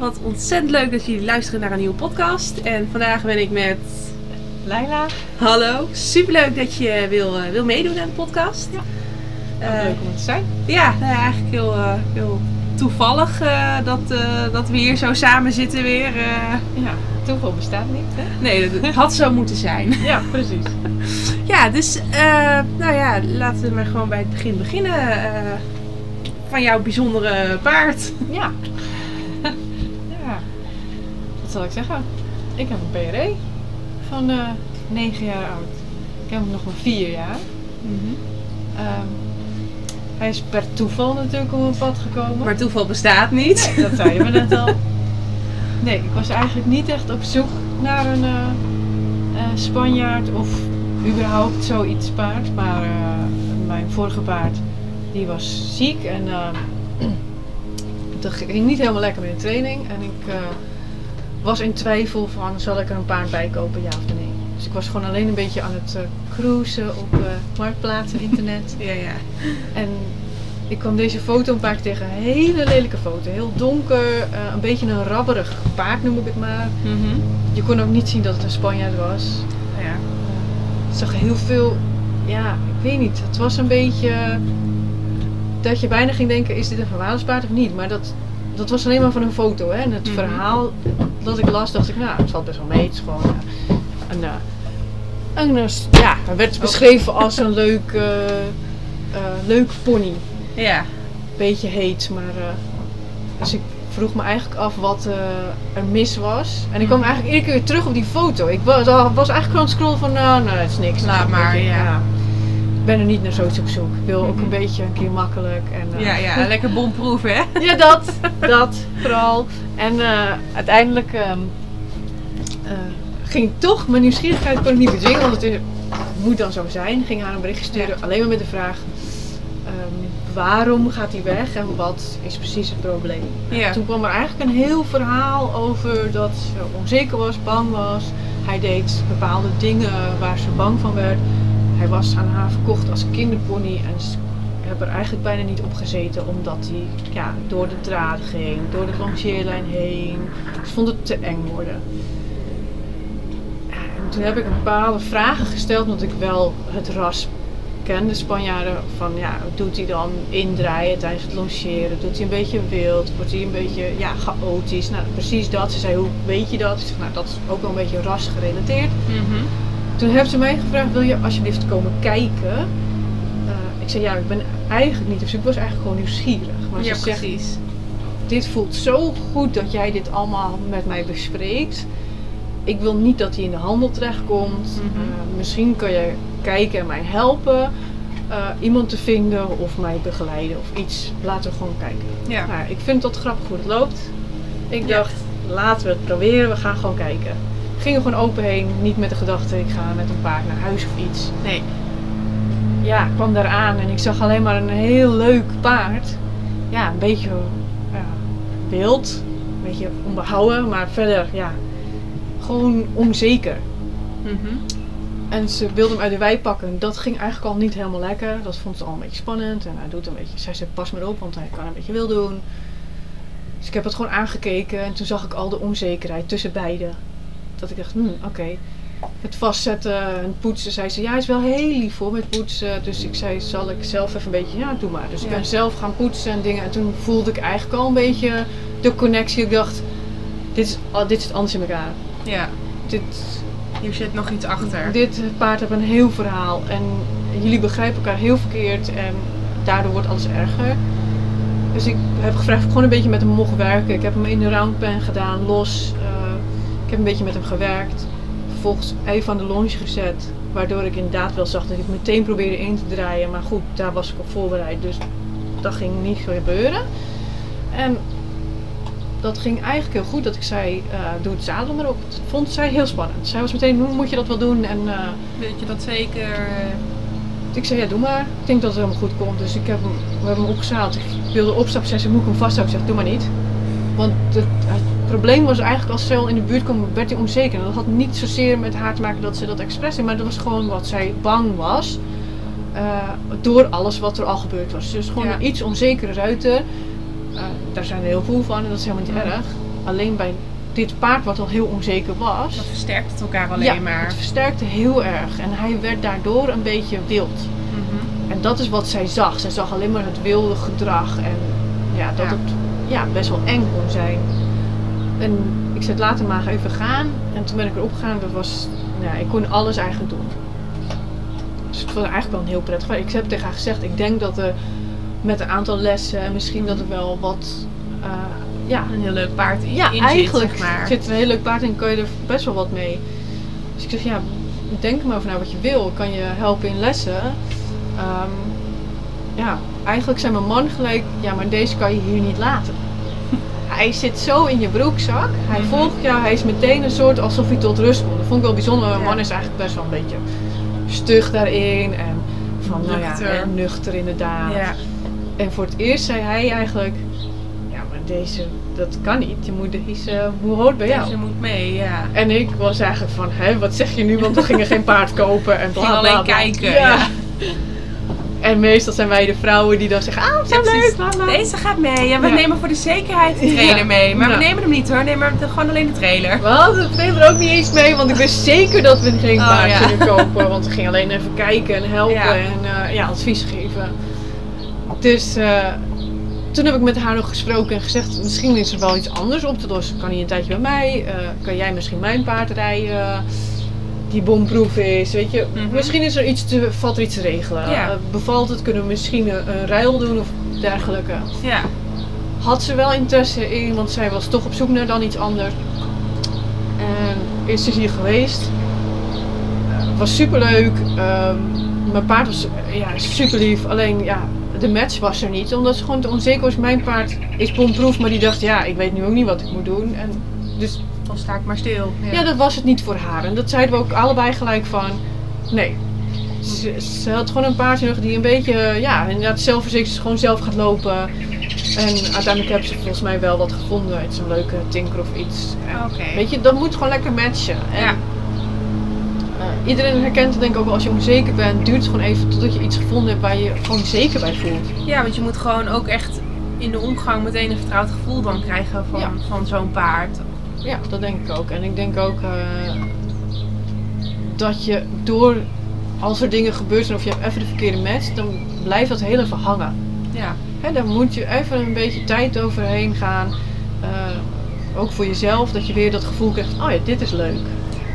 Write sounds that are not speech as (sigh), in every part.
Wat ontzettend leuk dat jullie luisteren naar een nieuwe podcast. En vandaag ben ik met Leila. Hallo. Superleuk dat je wil, eh, wil meedoen aan de podcast. Ja. Eh, Leuk om het te zijn. ja, nou ja, eigenlijk heel, eh, heel toevallig dat, dat we hier zo samen zitten weer. Ja, toeval bestaat niet, hè? nee, dat (laughs) had zo moeten zijn. Ja, precies. (laughs) Ja, dus nou ja, laten we maar gewoon bij het begin beginnen. van jouw bijzondere paard. Ja. (laughs) Wat zal ik zeggen? Ik heb een PRE van eh 9 jaar oud. Ik heb hem nog maar 4 jaar. Ehm, hij is per toeval natuurlijk op mijn pad gekomen. Maar toeval bestaat niet. dat zei je me net al. Nee, ik was eigenlijk niet echt op zoek naar een eh, eh, Spanjaard of überhaupt zoiets paard. Maar mijn vorige paard, die was ziek en eh, (clears throat) dat ging niet helemaal lekker met de training. En ik was in twijfel van, zal ik er een paard bij kopen, ja of nee. Dus ik was gewoon alleen een beetje aan het eh, cruisen op eh marktplaats en internet. (laughs) Ja, ja. En ik kwam deze foto een paar keer tegen. Een hele lelijke foto. Heel donker. eh, een beetje een rabberig paard noem ik het maar. Mhm. Je kon ook niet zien dat het een Spanjaard was. ja. Ik zag heel veel... Ja, ik weet niet. Het was een beetje... Dat je bijna ging denken, is dit een verwalingspaard of niet? Maar dat, dat was alleen maar van een foto. Hè? En het Mhm. verhaal dat ik las, dacht ik, nou, het valt best wel mee. Het is gewoon eh, een... eh, een eh, ja, werd beschreven als een leuk, leuk pony. Ja. beetje heet, maar. dus ik vroeg me eigenlijk af wat er mis was. En ik kwam Mhm. eigenlijk iedere keer weer terug op die foto. Ik was, was eigenlijk gewoon aan het scrollen van, nou, nou, het is niks. Laat maar, ja. Ik ben er niet naar zoiets op zoek. Ik wil ook Mhm. een beetje een keer makkelijk. En, eh, Ja, ja, (laughs) lekker bomproef, hè? ja, dat. Dat vooral. En eh, uiteindelijk ehm, eh, ging toch, mijn nieuwsgierigheid kon ik niet bedwingen, want het is- moet dan zo zijn. Ging haar een berichtje sturen, alleen maar met de vraag: ehm, waarom gaat hij weg en wat is precies het probleem? Ja. Toen kwam er eigenlijk een heel verhaal over dat ze onzeker was, bang was. Hij deed bepaalde dingen waar ze bang van werd. Hij was aan haar verkocht als kinderpony en ze hebben er eigenlijk bijna niet op gezeten omdat hij ja, door de draad ging, door de rangeerlijn heen. Ze vond het te eng worden. En toen heb ik bepaalde vragen gesteld, omdat ik wel het ras ken, de Spanjaarden. Van ja, doet hij dan indraaien tijdens het longeren? Doet hij een beetje wild? Wordt hij een beetje ja, chaotisch? Nou, precies dat. Ze zei, hoe weet je dat? Nou, dat is ook wel een beetje rasgerelateerd. Mhm. Toen heeft ze mij gevraagd, wil je alsjeblieft komen kijken? Eh, ik zei, ja, ik ben eigenlijk niet zoek. Ik was eigenlijk gewoon nieuwsgierig. Maar Ja, ze zegt, precies. dit voelt zo goed dat jij dit allemaal met mij bespreekt. Ik wil niet dat hij in de handel terechtkomt. Eh, misschien kan je kijken en mij helpen. eh, iemand te vinden of mij begeleiden of iets. Laten we gewoon kijken. Ja. Nou, ik vind dat grappig hoe het loopt. Ik Ja. dacht, laten we het proberen. We gaan gewoon kijken. Ging er gewoon open heen. Niet met de gedachte, ik ga met een paard naar huis of iets. Nee. Ja, ik kwam daar aan en ik zag alleen maar een heel leuk paard. Ja, een beetje ja, wild. Een beetje onbehouden, maar verder, ja, gewoon onzeker. Mhm. En ze wilde hem uit de wei pakken. Dat ging eigenlijk al niet helemaal lekker. Dat vond ze al een beetje spannend. En hij doet een beetje. Zij zei: Pas maar op, want hij kan een beetje wild doen. Dus ik heb het gewoon aangekeken. En toen zag ik al de onzekerheid tussen beiden. Dat ik dacht: hmm, oké. Het vastzetten en poetsen. Zei ze: Ja, hij is wel heel lief voor met poetsen. Dus ik zei: Zal ik zelf even een beetje. Ja, doe maar. Dus ik ben zelf gaan poetsen en dingen. En toen voelde ik eigenlijk al een beetje de connectie. Ik dacht: Dit, is, oh, dit zit anders in elkaar. Ja. Dit, Hier zit nog iets achter. dit paard heeft een heel verhaal en jullie begrijpen elkaar heel verkeerd en daardoor wordt alles erger. Dus ik heb gevraagd of ik gewoon een beetje met hem mocht werken. Ik heb hem in de roundpen gedaan, los. Ik heb een beetje met hem gewerkt. Vervolgens even aan de longe gezet. Waardoor ik inderdaad wel zag dat ik meteen probeerde in te draaien. Maar goed, daar was ik op voorbereid. Dus dat ging niet gebeuren. En dat ging eigenlijk heel goed. Dat ik zei, eh, doe het zadel maar op. Dat vond zij heel spannend. Zij was meteen, hoe moet je dat wel doen? En eh, Weet je dat zeker? ik zei, ja, doe maar. Ik denk dat het helemaal goed komt. Dus ik heb hem, we hebben hem opgezaald. Ik wilde opstappen. Zei ze, moet ik hem vasthouden? Ik zeg, doe maar niet. Want het probleem was eigenlijk als Cel in de buurt kwam, werd hij onzeker. En dat had niet zozeer met haar te maken dat ze dat expres deed. Maar dat was gewoon wat zij bang was. eh, door alles wat er al gebeurd was. Dus gewoon Ja. een iets onzekere ruiter. Eh, daar zijn er heel veel van en dat is helemaal niet erg. alleen bij dit paard wat al heel onzeker was, Dat versterkt het elkaar alleen ja, maar. het versterkte heel erg. En hij werd daardoor een beetje wild. Mhm. En dat is wat zij zag. Zij zag alleen maar het wilde gedrag en ja, dat het ja, best wel eng kon zijn. En ik zet later maar even gaan. En toen ben ik erop gegaan. Dat was, ja, ik kon alles eigenlijk doen. Dus het was eigenlijk wel een heel prettig. Ik heb tegen haar gezegd, ik denk dat er met een aantal lessen en misschien dat er wel wat, eh, ja, Een heel leuk paard in, ja, in eigenlijk zit, zeg maar. zit een heel leuk paard in, kan je er best wel wat mee. Dus ik zeg, ja, denk maar over na wat je wil. Kan je helpen in lessen. Ehm, ja, eigenlijk zei mijn man gelijk, ja, maar deze kan je hier niet laten. Hij zit zo in je broekzak. Hij Mhm. volgt jou. Hij is meteen een soort alsof hij tot rust komt. Dat vond ik wel bijzonder. Mijn Ja. man is eigenlijk best wel een beetje stug daarin. En van, nou ja, Nuchter. en nuchter inderdaad. Ja. En voor het eerst zei hij eigenlijk, ja, maar deze, dat kan niet. Je moet deze, hoe hoort bij jou? Deze moet mee, ja. En ik was eigenlijk van, hè, wat zeg je nu? Want we gingen geen paard kopen en bla alleen kijken, ja. (laughs) En meestal zijn wij de vrouwen die dan zeggen, ah, precies. leuk, bla. Deze gaat mee. Ja, we Ja. nemen voor de zekerheid de trailer Ja. mee. Maar Ja. we nemen hem niet hoor. Nemen we gewoon alleen de trailer. We hadden de trailer ook niet eens mee, want ik wist zeker dat we geen Oh, paard ja. gingen kopen. Want we gingen alleen even kijken en helpen en eh, ja, advies geven. Dus eh, toen heb ik met haar nog gesproken en gezegd, misschien is er wel iets anders op te lossen. Kan hij een tijdje bij mij? Eh, kan jij misschien mijn paard rijden? Die bomproef is, weet je. Mhm. Misschien is er iets te, valt er iets te regelen. Ja. Eh, bevalt het, kunnen we misschien een, een ruil doen of dergelijke. Ja. Had ze wel interesse in, want zij was toch op zoek naar dan iets anders. En is ze hier geweest. Eh, was superleuk. Ehm mijn paard was ja, super lief. Alleen ja, de match was er niet. Omdat ze gewoon te onzeker was. Mijn paard is bomproef, maar die dacht ja, ik weet nu ook niet wat ik moet doen. En dus Dan sta ik maar stil. ja. dat was het niet voor haar. En dat zeiden we ook allebei gelijk van nee. Ze, ze had gewoon een paardje nog die een beetje, ja, inderdaad zelfverzekerd is, gewoon zelf gaat lopen. En uiteindelijk hebben ze volgens mij wel wat gevonden. Iets een leuke tinker of iets. Weet je, dat moet gewoon lekker matchen. En, Ja. eh, iedereen herkent het denk ik ook wel als je onzeker bent. Duurt het gewoon even totdat je iets gevonden hebt waar je je gewoon zeker bij voelt. Ja, want je moet gewoon ook echt in de omgang meteen een vertrouwd gevoel dan krijgen van, Ja. van zo'n paard. Ja, dat denk ik ook. En ik denk ook eh, dat je door, als er dingen gebeuren zijn of je hebt even de verkeerde match, dan blijft dat heel even hangen. Ja. Hè, dan moet je even een beetje tijd overheen gaan. Eh, ook voor jezelf, dat je weer dat gevoel krijgt, oh ja, dit is leuk.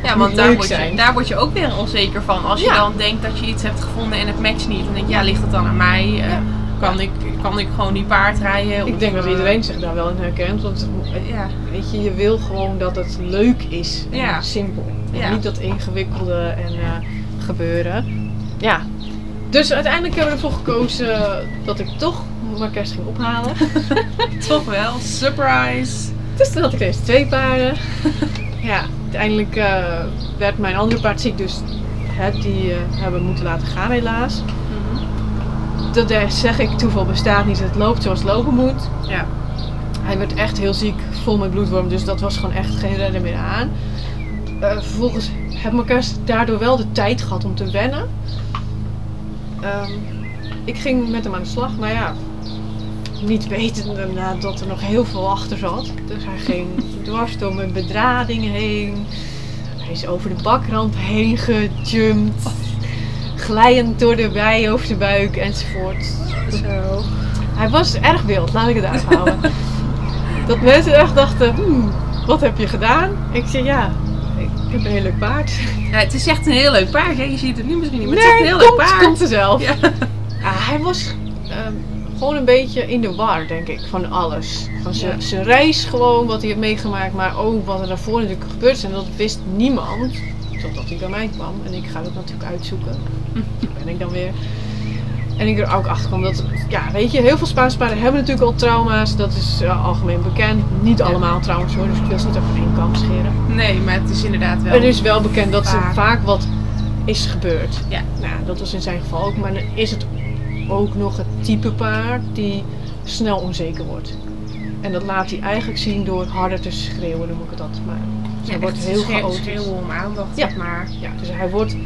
Ja, want daar word, je, daar word je ook weer onzeker van. Als je Ja. dan denkt dat je iets hebt gevonden en het matcht niet. Dan denk je, ja, ligt het dan aan mij? Eh, kan, ik, kan ik gewoon die paard rijden? Ik denk dat eh, iedereen zich daar wel in herkent, want het- Ja. weet je, je wil gewoon dat het leuk is. En Ja. simpel. En Ja. Niet dat ingewikkelde en eh, gebeuren. Ja. Dus uiteindelijk hebben we ervoor gekozen dat ik toch mijn kerst ging ophalen. (laughs) Toch wel. Surprise. Dus toen had ik deze twee paarden. (laughs) ja, uiteindelijk eh, werd mijn andere paard ziek, dus hè, die eh, hebben we moeten laten gaan helaas. Dat zeg ik, toeval bestaat niet. Het loopt zoals het lopen moet. Ja. Hij werd echt heel ziek, vol met bloedworm, dus dat was gewoon echt geen redder meer aan. Eh, vervolgens heb ik elkaar daardoor wel de tijd gehad om te wennen. Ehm, ik ging met hem aan de slag, maar ja, niet wetende dat er nog heel veel achter zat. Dus hij ging (laughs) dwars door mijn bedrading heen. Hij is over de bakrand heen gejumpt. Glijend door de wei over de buik enzovoort. Zo. Hij was erg wild, laat ik het uithouden. (laughs) dat mensen echt dachten, hmm, wat heb je gedaan? Ik zei, ja, ik heb een heel leuk paard. Ja, het is echt een heel leuk paard. Hè? Je ziet het nu misschien niet, maar het is echt een heel leuk paard. komt er zelf. Ja. (laughs) Ja, hij was ehm, gewoon een beetje in de war, denk ik, van alles. Van zijn Ja. zijn reis gewoon, wat hij heeft meegemaakt, maar ook wat er daarvoor natuurlijk gebeurd is. En dat wist niemand, totdat hij bij mij kwam. En ik ga dat natuurlijk uitzoeken. Daar ben ik dan weer. En ik er ook achter kwam dat, ja, weet je, heel veel Spaanse paarden hebben natuurlijk al trauma's. Dat is eh, algemeen bekend. Niet allemaal trouwens hoor, dus ik wil ze niet over één kam scheren. Nee, maar het is inderdaad wel. Het is wel bekend dat er Vaak. wat is gebeurd. Ja. Nou, dat was in zijn geval ook. Maar dan is het ook nog het type paard die snel onzeker wordt. En dat laat hij eigenlijk zien door harder te schreeuwen, noem ik het altijd maar. Hij wordt heel chaotisch. schreeuwen om aandacht, Ja. maar. Ja, dus hij wordt...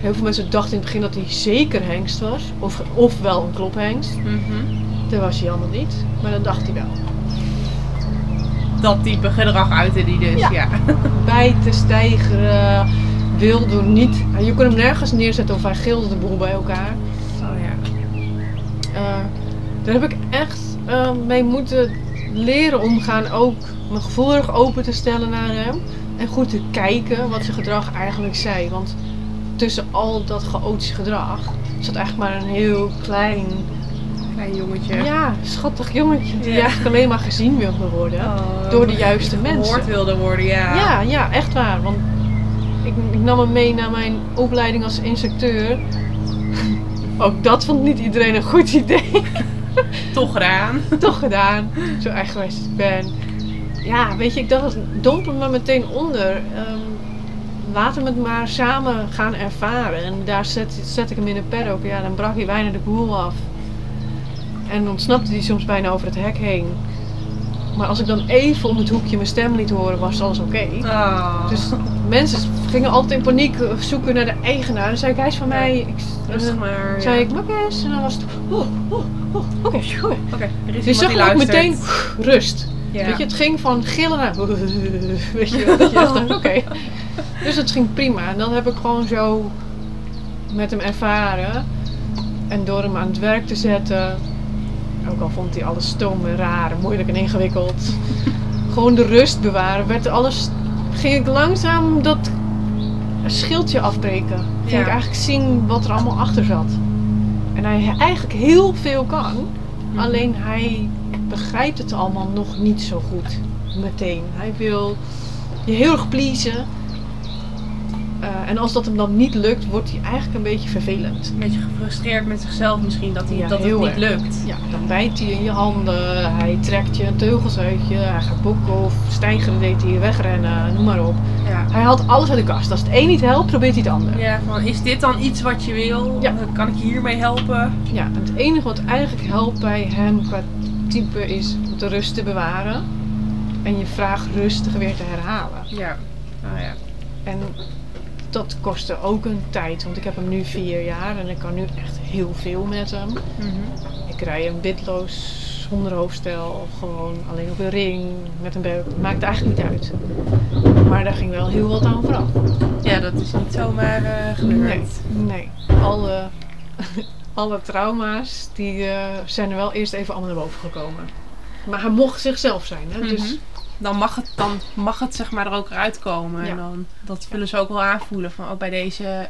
Heel veel mensen dachten in het begin dat hij zeker hengst was. Of, of wel een klophengst. Mhm. Dat was hij allemaal niet. Maar dat dacht hij wel. dat type gedrag uitte die dus, Ja. ja. (laughs) bijten, stijgeren, wilde niet. Je kon hem nergens neerzetten of hij gilde de boel bij elkaar. Oh ja. Eh, daar heb ik echt eh, mee moeten leren omgaan. Ook mijn gevoel erg open te stellen naar hem. En goed te kijken wat zijn gedrag eigenlijk zei. Want tussen al dat chaotische gedrag zat eigenlijk maar een heel klein, Klein jongetje. ja, schattig jongetje. Die Ja. eigenlijk alleen maar gezien wilde worden. Oh, Door de juiste mensen. Gehoord wilde worden, ja. Ja, ja, echt waar. Want ik, ik nam hem mee naar mijn opleiding als instructeur. (laughs) Ook dat vond niet iedereen een goed idee. Toch gedaan. (laughs) Toch gedaan. Zo eigenwijs ik ben. Ja, weet je, ik dacht, dompel me meteen onder. Ehm, laten we het maar samen gaan ervaren. En daar zet, zet ik hem in een paddock. Ja, dan brak hij bijna de boel af. En ontsnapte hij soms bijna over het hek heen. Maar als ik dan even om het hoekje mijn stem liet horen, was alles oké. Oh. Dus mensen gingen altijd in paniek zoeken naar de eigenaar. Dan zei ik, hij is van Ja. mij. Ik, Rustig dan maar. zei ja. ik, Makkes. En dan was het, oh, oh, oh, oké, oké. Oké, er is Dus zag luistert. meteen rust. Ja. Weet je, het ging van gillen naar (laughs) weet je. Dat je dacht, (laughs) oké. Dus het ging prima. En dan heb ik gewoon zo met hem ervaren. En door hem aan het werk te zetten. Ook al vond hij alles stom en raar en moeilijk en ingewikkeld. (laughs) gewoon de rust bewaren. Werd alles, ging ik langzaam dat schildje afbreken. Ging Ja. ik eigenlijk zien wat er allemaal achter zat. En hij eigenlijk heel veel kan. Mhm. Alleen hij begrijpt het allemaal nog niet zo goed meteen. Hij wil je heel erg pleasen. Eh, en als dat hem dan niet lukt, wordt hij eigenlijk een beetje vervelend. Een beetje gefrustreerd met zichzelf misschien dat, hij, Ja, dat het niet erg. lukt. Ja, dan bijt hij in je handen, hij trekt je teugels uit je, hij gaat boeken of stijgeren deed hij wegrennen, noem maar op. Ja. Hij haalt alles uit de kast. Als het een niet helpt, probeert hij het ander. Ja, van is dit dan iets wat je wil? Ja. Kan ik je hiermee helpen? Ja, en het enige wat eigenlijk helpt bij hem qua type is de rust te bewaren. En je vraag rustig weer te herhalen. Ja. Oh ja. En dat kostte ook een tijd, want ik heb hem nu vier jaar en ik kan nu echt heel veel met hem. Mhm. Ik rij hem witloos, zonder hoofdstel, gewoon alleen op een ring, met een beuk. Maakt eigenlijk niet uit. Maar daar ging wel heel wat aan vooraf. Ja, dat is niet zomaar eh gebeurd. Nee, nee. Alle, alle trauma's die, eh, zijn er wel eerst even allemaal naar boven gekomen. Maar hij mocht zichzelf zijn, hè? dus Mhm. Dan mag het, dan mag het zeg maar er ook uitkomen. Ja. En dan, dat willen ze ook wel aanvoelen. Van oh, bij deze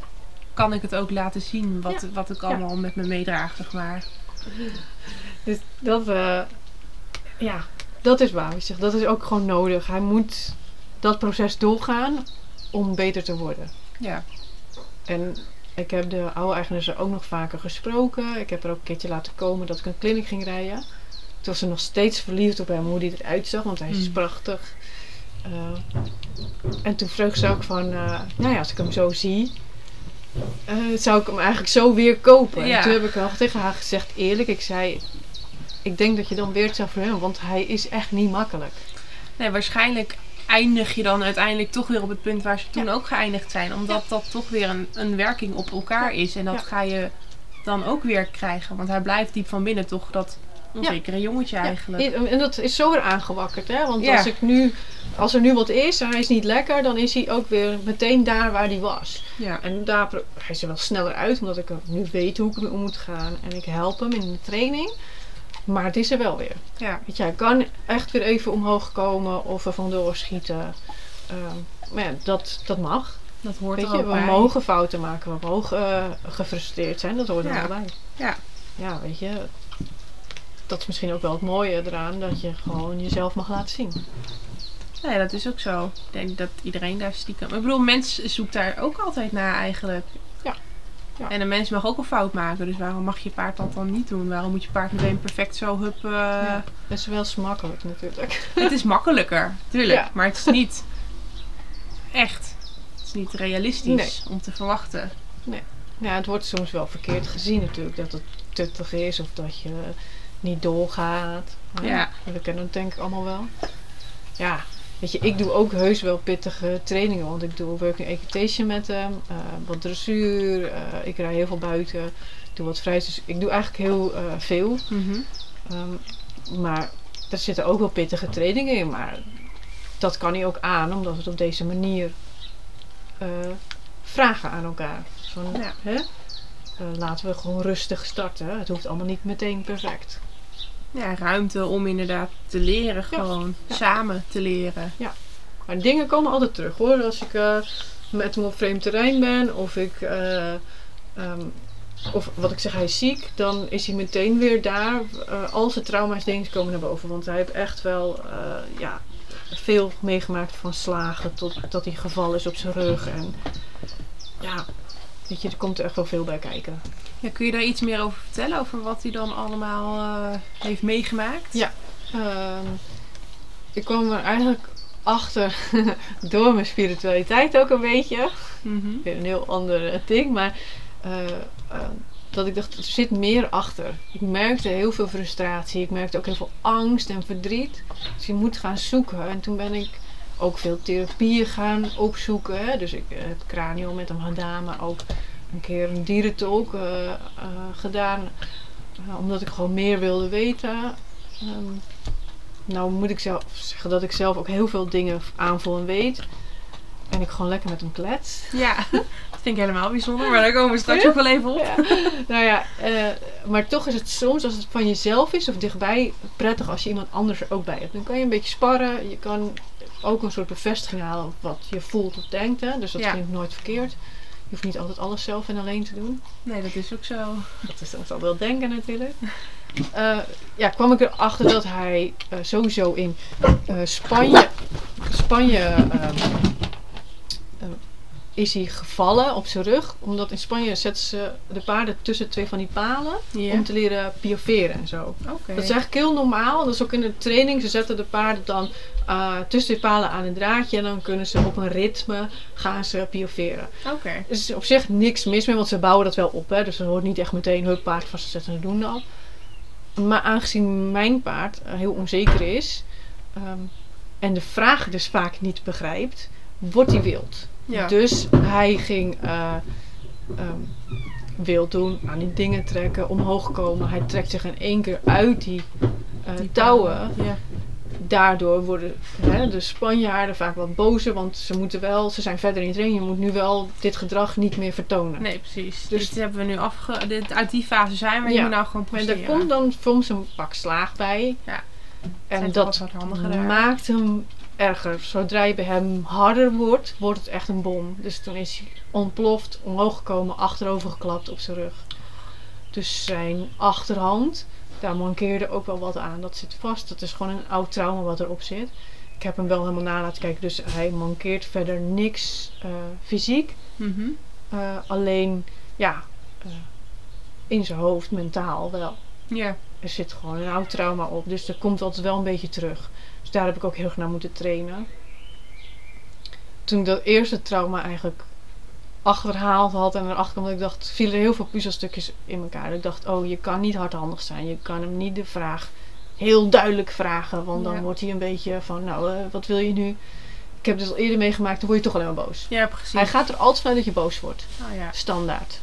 kan ik het ook laten zien. Wat, Ja. wat ik allemaal met me meedraag, zeg maar. Dus dat, eh, ja, dat is waar. Zeg, dat is ook gewoon nodig. Hij moet dat proces doorgaan om beter te worden. Ja. En ik heb de oude eigenaar ook nog vaker gesproken. Ik heb er ook een keertje laten komen dat ik een kliniek ging rijden. Toen was ze nog steeds verliefd op hem, hoe hij eruit zag, want hij is Mm. prachtig. Eh, en toen vroeg ze ook van, eh, nou ja, als ik hem zo zie, eh, zou ik hem eigenlijk zo weer kopen. Ja. En toen heb ik al tegen haar gezegd, eerlijk, ik zei, ik denk dat je dan weer het zou voor hem, want hij is echt niet makkelijk. Nee, waarschijnlijk eindig je dan uiteindelijk toch weer op het punt waar ze toen Ja. ook geëindigd zijn. Omdat dat toch weer een, een werking op elkaar is. En dat ga je dan ook weer krijgen. Want hij blijft diep van binnen toch dat onzekere jongetje eigenlijk. En dat is zo weer aangewakkerd, hè? Want als, ik nu, als er nu wat is en hij is niet lekker, dan is hij ook weer meteen daar waar hij was. Ja. En daar, hij is er wel sneller uit, omdat ik nu weet hoe ik ermee om moet gaan. En ik help hem in de training. Maar het is er wel weer. Ja. Weet je, hij kan echt weer even omhoog komen of er vandoor schieten. Ehm, maar ja, dat, dat mag. Dat hoort Weet er je, ook we bij. mogen fouten maken, we mogen eh, gefrustreerd zijn. Dat hoort er Ja. wel bij. Ja. Ja, weet je. Dat is misschien ook wel het mooie eraan, dat je gewoon jezelf mag laten zien. Nee, dat is ook zo. Ik denk dat iedereen daar stiekem... Ik bedoel, mens zoekt daar ook altijd naar eigenlijk. Ja. En een mens mag ook een fout maken. Dus waarom mag je paard dat dan niet doen? Waarom moet je paard meteen perfect zo hup... Ja. Dat is wel smakkelijk natuurlijk. (laughs) Het is makkelijker, tuurlijk. Ja. Maar het is niet echt. Het is niet realistisch om te verwachten. Ja, het wordt soms wel verkeerd gezien natuurlijk, dat het tuttig is of dat je niet doorgaat. Ja. We kennen het denk ik allemaal wel. Ja, weet je, ik doe ook heus wel pittige trainingen, want ik doe working equitation met hem, eh, wat dressuur, eh, ik rij heel veel buiten, ik doe wat vrij. Dus ik doe eigenlijk heel eh, veel. Ehm, maar er zitten ook wel pittige trainingen in, maar dat kan hij ook aan, omdat het op deze manier vragen aan elkaar. Van, Ja. hè? Laten we gewoon rustig starten. Het hoeft allemaal niet meteen perfect. Ja, ruimte om inderdaad te leren gewoon. Ja. Samen te leren. Maar dingen komen altijd terug hoor. Als ik eh, met hem op vreemd terrein ben of ik. eh, ehm, of wat ik zeg, hij is ziek, dan is hij meteen weer daar. Eh, al zijn trauma's dingen komen naar boven. Want hij heeft echt wel ja, veel meegemaakt van slagen tot dat hij gevallen is op zijn rug. En ja, weet je, er komt er echt wel veel bij kijken. Ja, kun je daar iets meer over vertellen? Over wat hij dan allemaal eh, heeft meegemaakt? Ja. Ehm, ik kwam er eigenlijk achter (laughs) door mijn spiritualiteit ook een beetje. Weer een heel ander eh, ding. Maar eh, eh, dat ik dacht, er zit meer achter. Ik merkte heel veel frustratie. Ik merkte ook heel veel angst en verdriet. Dus je moet gaan zoeken. En toen ben ik ook veel therapieën gaan opzoeken. Hè. Dus ik eh, heb kranio met hem gedaan, maar ook een keer een dierentalk eh, eh, gedaan. Omdat ik gewoon meer wilde weten. Ehm, nou moet ik zelf zeggen dat ik zelf ook heel veel dingen aanvoel en weet. En ik gewoon lekker met hem klets. Ja, (laughs) dat vind ik helemaal bijzonder. Maar daar komen we straks ook wel even op. Ja. nou ja, maar toch is het soms als het van jezelf is of dichtbij prettig als je iemand anders er ook bij hebt. Dan kan je een beetje sparren. Je kan ook een soort bevestiging halen op wat je voelt of denkt. Hè? Dus dat Ja. vind ik nooit verkeerd. Je hoeft niet altijd alles zelf en alleen te doen. Nee, dat is ook zo. Dat is dan zal wel denken natuurlijk. Eh, ja, kwam ik erachter dat hij eh, sowieso in eh, Spanje, Spanje ehm, is hij gevallen op zijn rug. Omdat in Spanje zetten ze de paarden tussen twee van die palen om te leren pioveren en zo. Dat is eigenlijk heel normaal. Dat is ook in de training. Ze zetten de paarden dan eh, tussen de palen aan een draadje en dan kunnen ze op een ritme gaan ze pioveren. Oké. Er is op zich niks mis mee, want ze bouwen dat wel op. Hè? Dus er hoort niet echt meteen hun paard vastzetten en doen dat. Maar aangezien mijn paard eh, heel onzeker is ehm, en de vraag dus vaak niet begrijpt, wordt hij wild. Ja. Dus hij ging eh, ehm, wild doen, aan die dingen trekken, omhoog komen. Hij trekt zich in één keer uit die, eh, Die touwen. Ja. Daardoor worden hè, de Spanjaarden vaak wat bozer, want ze moeten wel, ze zijn verder in het training. Je moet nu wel dit gedrag niet meer vertonen. Nee, precies. Dus- dit hebben we nu afge... Dit, uit die fase zijn we. Je Ja. moet nou gewoon Maar posteren. er komt dan soms een pak slaag bij. Ja. En dat daar. maakt hem erger. Zodra je bij hem harder wordt, wordt het echt een bom. Dus toen is hij ontploft, omhoog gekomen, achterover geklapt op zijn rug. Dus zijn achterhand, daar mankeerde ook wel wat aan. Dat zit vast. Dat is gewoon een oud trauma wat erop zit. Ik heb hem wel helemaal na laten kijken. Dus hij mankeert verder niks eh, fysiek. Mhm. Eh, alleen, ja, eh, in zijn hoofd, mentaal wel Ja. er zit gewoon een oud trauma op. Dus er komt altijd wel een beetje terug. Dus daar heb ik ook heel erg naar moeten trainen. Toen ik dat eerste trauma eigenlijk achterhaald had en erachter kwam dat ik dacht, vielen er heel veel puzzelstukjes in elkaar. Dat ik dacht, oh, je kan niet hardhandig zijn. Je kan hem niet de vraag heel duidelijk vragen. Want dan Ja. wordt hij een beetje van, nou, eh, wat wil je nu? Ik heb dit al eerder meegemaakt, dan word je toch alleen maar boos. Ja, precies. Hij gaat er altijd vanuit dat je boos wordt Oh, ja. standaard.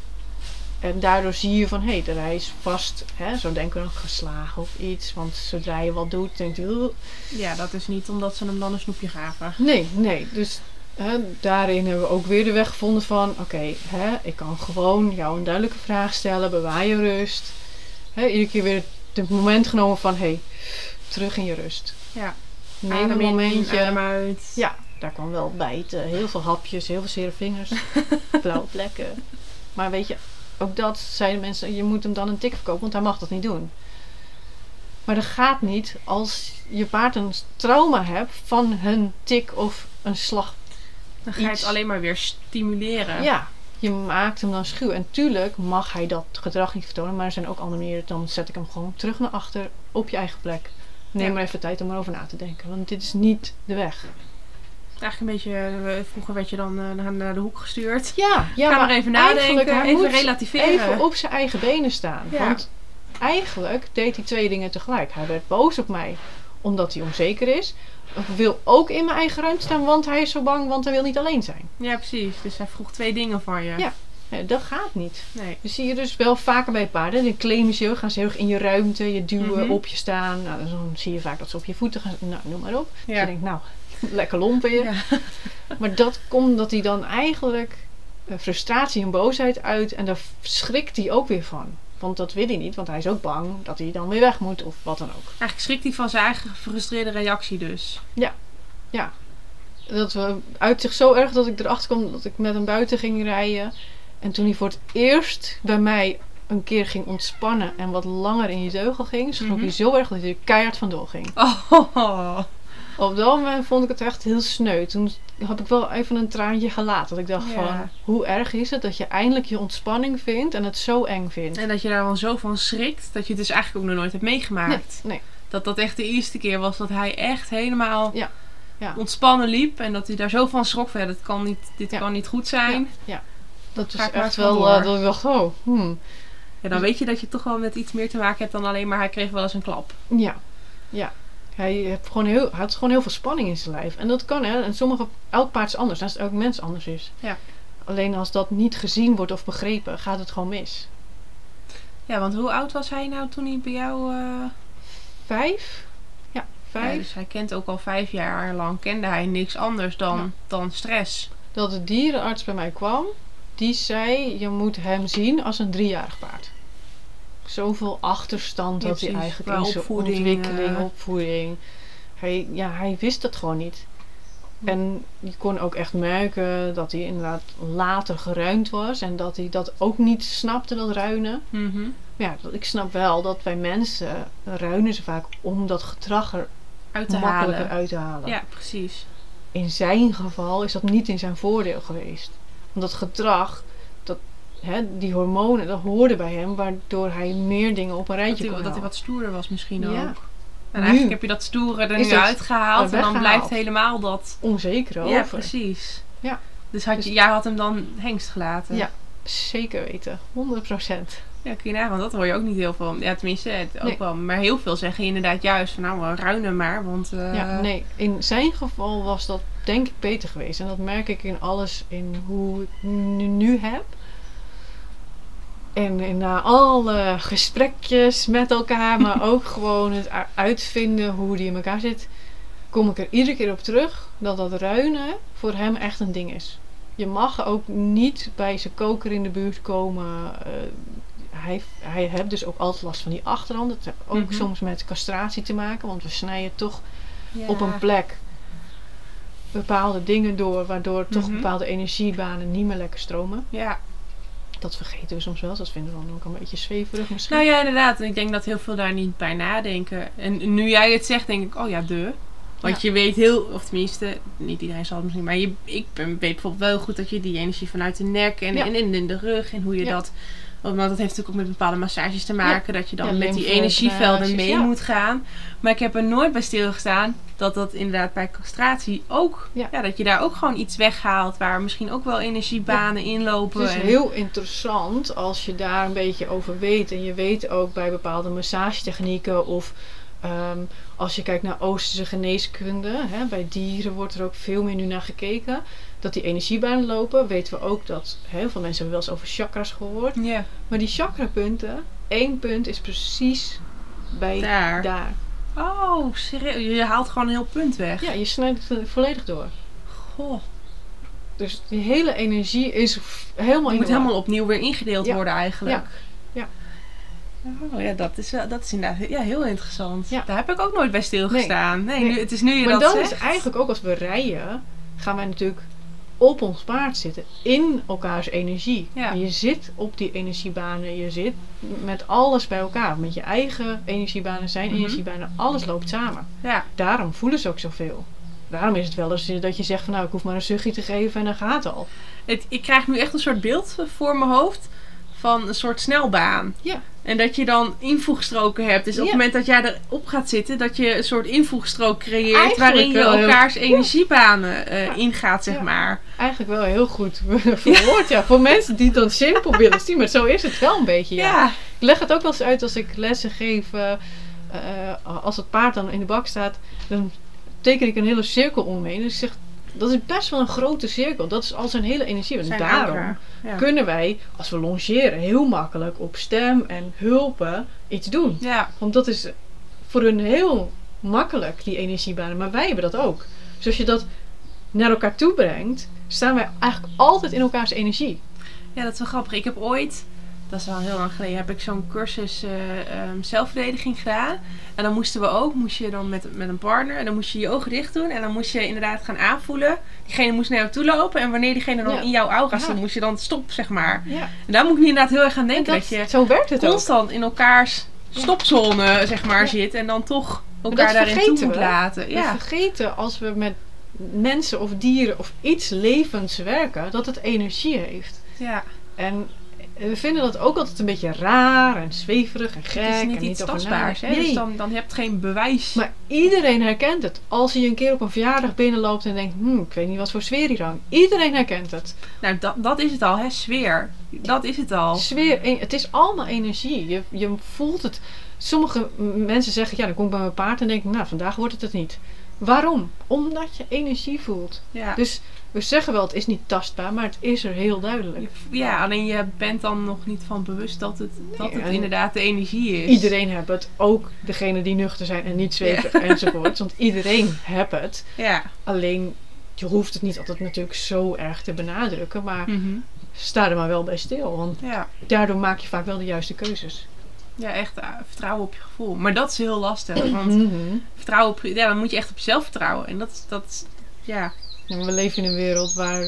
En daardoor zie je van, hé, hey, hij is vast, hè, zo denken we nog, geslagen of iets. Want zodra je wat doet, denkt hij, "Ugh." ja, dat is niet omdat ze hem dan een snoepje gaven. nee, nee. Dus hè, daarin hebben we ook weer de weg gevonden van, oké, hè, ik kan gewoon jou een duidelijke vraag stellen, bewaar je rust. Hè, iedere keer weer het moment genomen van, hé, hey, terug in je rust. Ja. Neem een momentje. uit. Ja, daar kwam wel bijten. Heel veel hapjes, heel veel zere vingers, (laughs) blauwe plekken. Maar weet je, ook dat zeiden mensen, je moet hem dan een tik verkopen, want hij mag dat niet doen. Maar dat gaat niet als je paard een trauma hebt van een tik of een slag. Dan ga je het alleen maar weer stimuleren. Ja, je maakt hem dan schuw. En tuurlijk mag hij dat gedrag niet vertonen, maar er zijn ook andere manieren. Dan zet ik hem gewoon terug naar achter op je eigen plek. Neem Ja. maar even tijd om erover na te denken, want dit is niet de weg. Eigenlijk een beetje, eh, vroeger werd je dan eh, naar, de hoek gestuurd. Ja, ja Ga maar even nadenken, even relativeren. Even op zijn eigen benen staan. Ja. Want eigenlijk deed hij twee dingen tegelijk. Hij werd boos op mij omdat hij onzeker is. Ik wil ook in mijn eigen ruimte staan, want hij is zo bang, want hij wil niet alleen zijn. Ja, precies. Dus hij vroeg twee dingen van je. Ja. Nee, dat gaat niet. Nee. Dat zie je dus wel vaker bij paarden. Dan claimen ze, gaan ze heel erg in je ruimte, je duwen, Mhm. op je staan. Nou, dan zie je vaak dat ze op je voeten gaan. Nou, noem maar op. Dus Ja. je denkt, nou, (laughs) lekker lomp weer. Ja. (laughs) Maar dat komt omdat hij dan eigenlijk eh, frustratie en boosheid uit. En daar schrikt hij ook weer van. Want dat wil hij niet, want hij is ook bang dat hij dan weer weg moet of wat dan ook. Eigenlijk schrikt hij van zijn eigen gefrustreerde reactie dus. Dat we uit zich zo erg dat ik erachter kwam dat ik met hem buiten ging rijden. En toen hij voor het eerst bij mij een keer ging ontspannen en wat langer in je teugel ging, schrok Mhm. hij zo erg dat hij er keihard vandoor ging. Oh. Op dat moment vond ik het echt heel sneu. Toen heb ik wel even een traantje gelaten. Dat ik dacht Ja. van, hoe erg is het dat je eindelijk je ontspanning vindt en het zo eng vindt. En dat je daar dan zo van schrikt dat je het dus eigenlijk ook nog nooit hebt meegemaakt. Nee, nee. Dat dat echt de eerste keer was dat hij echt helemaal Ja, ja. ontspannen liep. En dat hij daar zo van schrok van, ja, dit kan niet, dit Ja. kan niet goed zijn. Dat Ga is echt wel eh, dat ik dacht, oh, hmm. Ja, dan weet je dat je toch wel met iets meer te maken hebt dan alleen maar hij kreeg wel eens een klap. Ja, ja. Hij, heeft gewoon heel, had gewoon heel veel spanning in zijn lijf. En dat kan, hè. En sommige, elk paard is anders. Als elk mens anders is. Ja. Alleen als dat niet gezien wordt of begrepen, gaat het gewoon mis. Ja, want hoe oud was hij nou toen hij bij jou... eh, Vijf? Ja, Ja, vijf. dus hij kent ook al vijf jaar lang, kende hij niks anders dan, Ja. dan stress. Dat de dierenarts bij mij kwam, die zei, je moet hem zien als een driejarig paard. Zoveel achterstand had hij eigenlijk in zijn opvoeding, ontwikkeling, eh. opvoeding. Hij, ja, hij wist het gewoon niet. En je kon ook echt merken dat hij inderdaad later geruimd was. En dat hij dat ook niet snapte, dat ruinen. Maar ja, dat- ik snap wel dat bij mensen ruinen ze vaak om dat gedrag er Uit te makkelijker halen. uit te halen. Ja, precies. In zijn geval is dat niet in zijn voordeel geweest. Want dat gedrag, dat, hè, die hormonen, dat hoorde bij hem. Waardoor hij meer dingen op een Dat rijtje hij, kon dat hij wat stoerder was misschien Ja. ook. En Nu eigenlijk heb je dat stoere er nu dat uitgehaald. En dan blijft helemaal dat... Onzeker over. Ja, precies. Ja. Dus had je, Dus- jij had hem dan hengst gelaten. Ja. Zeker weten. 100%. Ja, kun je nagaan. Dat hoor je ook niet heel veel. Ja, tenminste, het ook wel. Maar heel veel zeggen inderdaad juist van nou, ruinen maar. Want eh, Ja, nee. In zijn geval was dat denk ik beter geweest. En dat merk ik in alles in hoe ik nu, nu heb. En in na alle gesprekjes met elkaar, maar (laughs) ook gewoon het uitvinden hoe die in elkaar zit, kom ik er iedere keer op terug dat dat ruinen voor hem echt een ding is. Je mag ook niet bij zijn koker in de buurt komen. eh, hij, hij heeft dus ook altijd last van die achterhand. Dat heeft ook Mhm. soms met castratie te maken, want we snijden toch ja. op een plek bepaalde dingen door, waardoor toch Mhm. bepaalde energiebanen niet meer lekker stromen. Ja. Dat vergeten we soms wel, dat vinden we dan ook een beetje zweverig misschien. Nou ja, inderdaad. En ik denk dat heel veel daar niet bij nadenken. En nu jij het zegt, denk ik, oh ja, de. Want je weet heel, of tenminste, niet iedereen zal het misschien, maar je, ik ben, weet bijvoorbeeld wel goed dat je die energie vanuit de nek en, Ja. en in, in de rug en hoe je Ja. dat. Want dat heeft natuurlijk ook met bepaalde massages te maken, dat je dan Ja, met die energievelden mee ja. moet gaan. Maar ik heb er nooit bij stilgestaan dat dat inderdaad bij castratie ook, ja. Dat je daar ook gewoon iets weghaalt waar misschien ook wel energiebanen in lopen. Het is en- heel interessant als je daar een beetje over weet. En je weet ook bij bepaalde massagetechnieken of ehm, als je kijkt naar Oosterse geneeskunde. Hè, bij dieren wordt er ook veel meer nu naar gekeken. Dat die energiebanen lopen. Weten we ook dat heel veel mensen hebben wel eens over chakras gehoord. Ja, Maar die chakrapunten, één punt is precies bij daar. daar. Oh, serieus? Je haalt gewoon een heel punt weg. Ja, je snijdt het volledig door. Goh. Dus die hele energie is helemaal moet helemaal opnieuw weer ingedeeld Ja. worden eigenlijk. Ja. Ja. Oh ja, dat is, wel- dat is inderdaad ja, heel interessant. Ja. Daar heb ik ook nooit bij stilgestaan. Nee, Nee. Nu, het is nu je Maar dat dan zegt. is eigenlijk ook als we rijden, gaan wij natuurlijk op ons paard zitten. In elkaars energie. Ja. En je zit op die energiebanen. Je zit met alles bij elkaar. Met je eigen energiebanen, zijn Mhm. energiebanen. Alles loopt samen. Ja, Daarom voelen ze ook zoveel. Daarom is het wel eens dat je zegt van nou, ik hoef maar een zuchtje te geven en dan gaat het al. het, ik krijg nu echt een soort beeld voor mijn hoofd van een soort snelbaan. Ja. En dat je dan invoegstroken hebt. Dus op Ja. het moment dat jij erop gaat zitten, dat je een soort invoegstrook creëert Eigenlijk waarin je heel- elkaars energiebanen eh, Ja. ingaat, zeg Ja. maar. Eigenlijk wel heel goed (laughs) verwoord. Ja. Voor mensen die dan simpel willen zien. Maar zo is het wel een beetje. Ja. Ik leg het ook wel eens uit als ik lessen geef. eh, eh, als het paard dan in de bak staat, dan teken ik een hele cirkel omheen. Dus ik zeg, dat is best wel een grote cirkel. Dat is al zijn hele energie. En Zijn daarom. Ja. kunnen wij, als we longeren, heel makkelijk op stem en hulpen iets doen. ja, Want dat is voor hun heel makkelijk, die energiebanen. Maar wij hebben dat ook. Dus als je dat naar elkaar toe brengt, staan wij eigenlijk altijd in elkaars energie. Ja, dat is wel grappig. Ik heb ooit, dat is al heel lang geleden, heb ik zo'n cursus ehm, zelfverdediging gedaan. En dan moesten we ook, moest je dan met, met een partner, en dan moest je je ogen dicht doen. En dan moest je inderdaad gaan aanvoelen. Diegene moest naar jou toe lopen. En wanneer diegene dan Ja. in jouw aura Ja. zat, moest je dan stop, zeg maar. Ja. En daar moet ik inderdaad heel erg aan En denken. dat, Dat, je zo werkt het ook. constant in elkaars stopzone, zeg maar, zit. En dan toch elkaar daarin toe moet we. laten. We Ja. vergeten als we met mensen of dieren of iets levends werken, dat het energie heeft. ja. En we vinden dat ook altijd een beetje raar en zweverig en gek. Het is en niet iets tastbaars. Hè? nadenken. Dus Nee. dan, dan heb je geen bewijs. Maar iedereen herkent het. Als je een keer op een verjaardag binnenloopt en denkt, hm, ik weet niet wat voor sfeer hier hangt. Iedereen herkent het. Nou, dat, dat is het al, hè? Sfeer. Dat is het al. Sfeer, het is allemaal energie. Je, je voelt het. Sommige mensen zeggen, ja, dan kom ik bij mijn paard en denk ik, nou, vandaag wordt het het niet. Waarom? Omdat je energie voelt. Ja. Dus we zeggen wel, het is niet tastbaar, maar het is er heel duidelijk. Ja, alleen je bent dan nog niet van bewust dat het, dat het inderdaad de energie is. Iedereen heeft het, ook degene die nuchter zijn en niet zweven enzovoort. Want iedereen heeft het. Ja. Alleen, je hoeft het niet altijd natuurlijk zo erg te benadrukken, maar Mhm. sta er maar wel bij stil. Want ja. daardoor maak je vaak wel de juiste keuzes. Ja, echt uh, vertrouwen op je gevoel. Maar dat is heel lastig. Want Mhm. vertrouwen op, ja, dan moet je echt op jezelf vertrouwen. En dat, is- dat ja. We leven in een wereld waar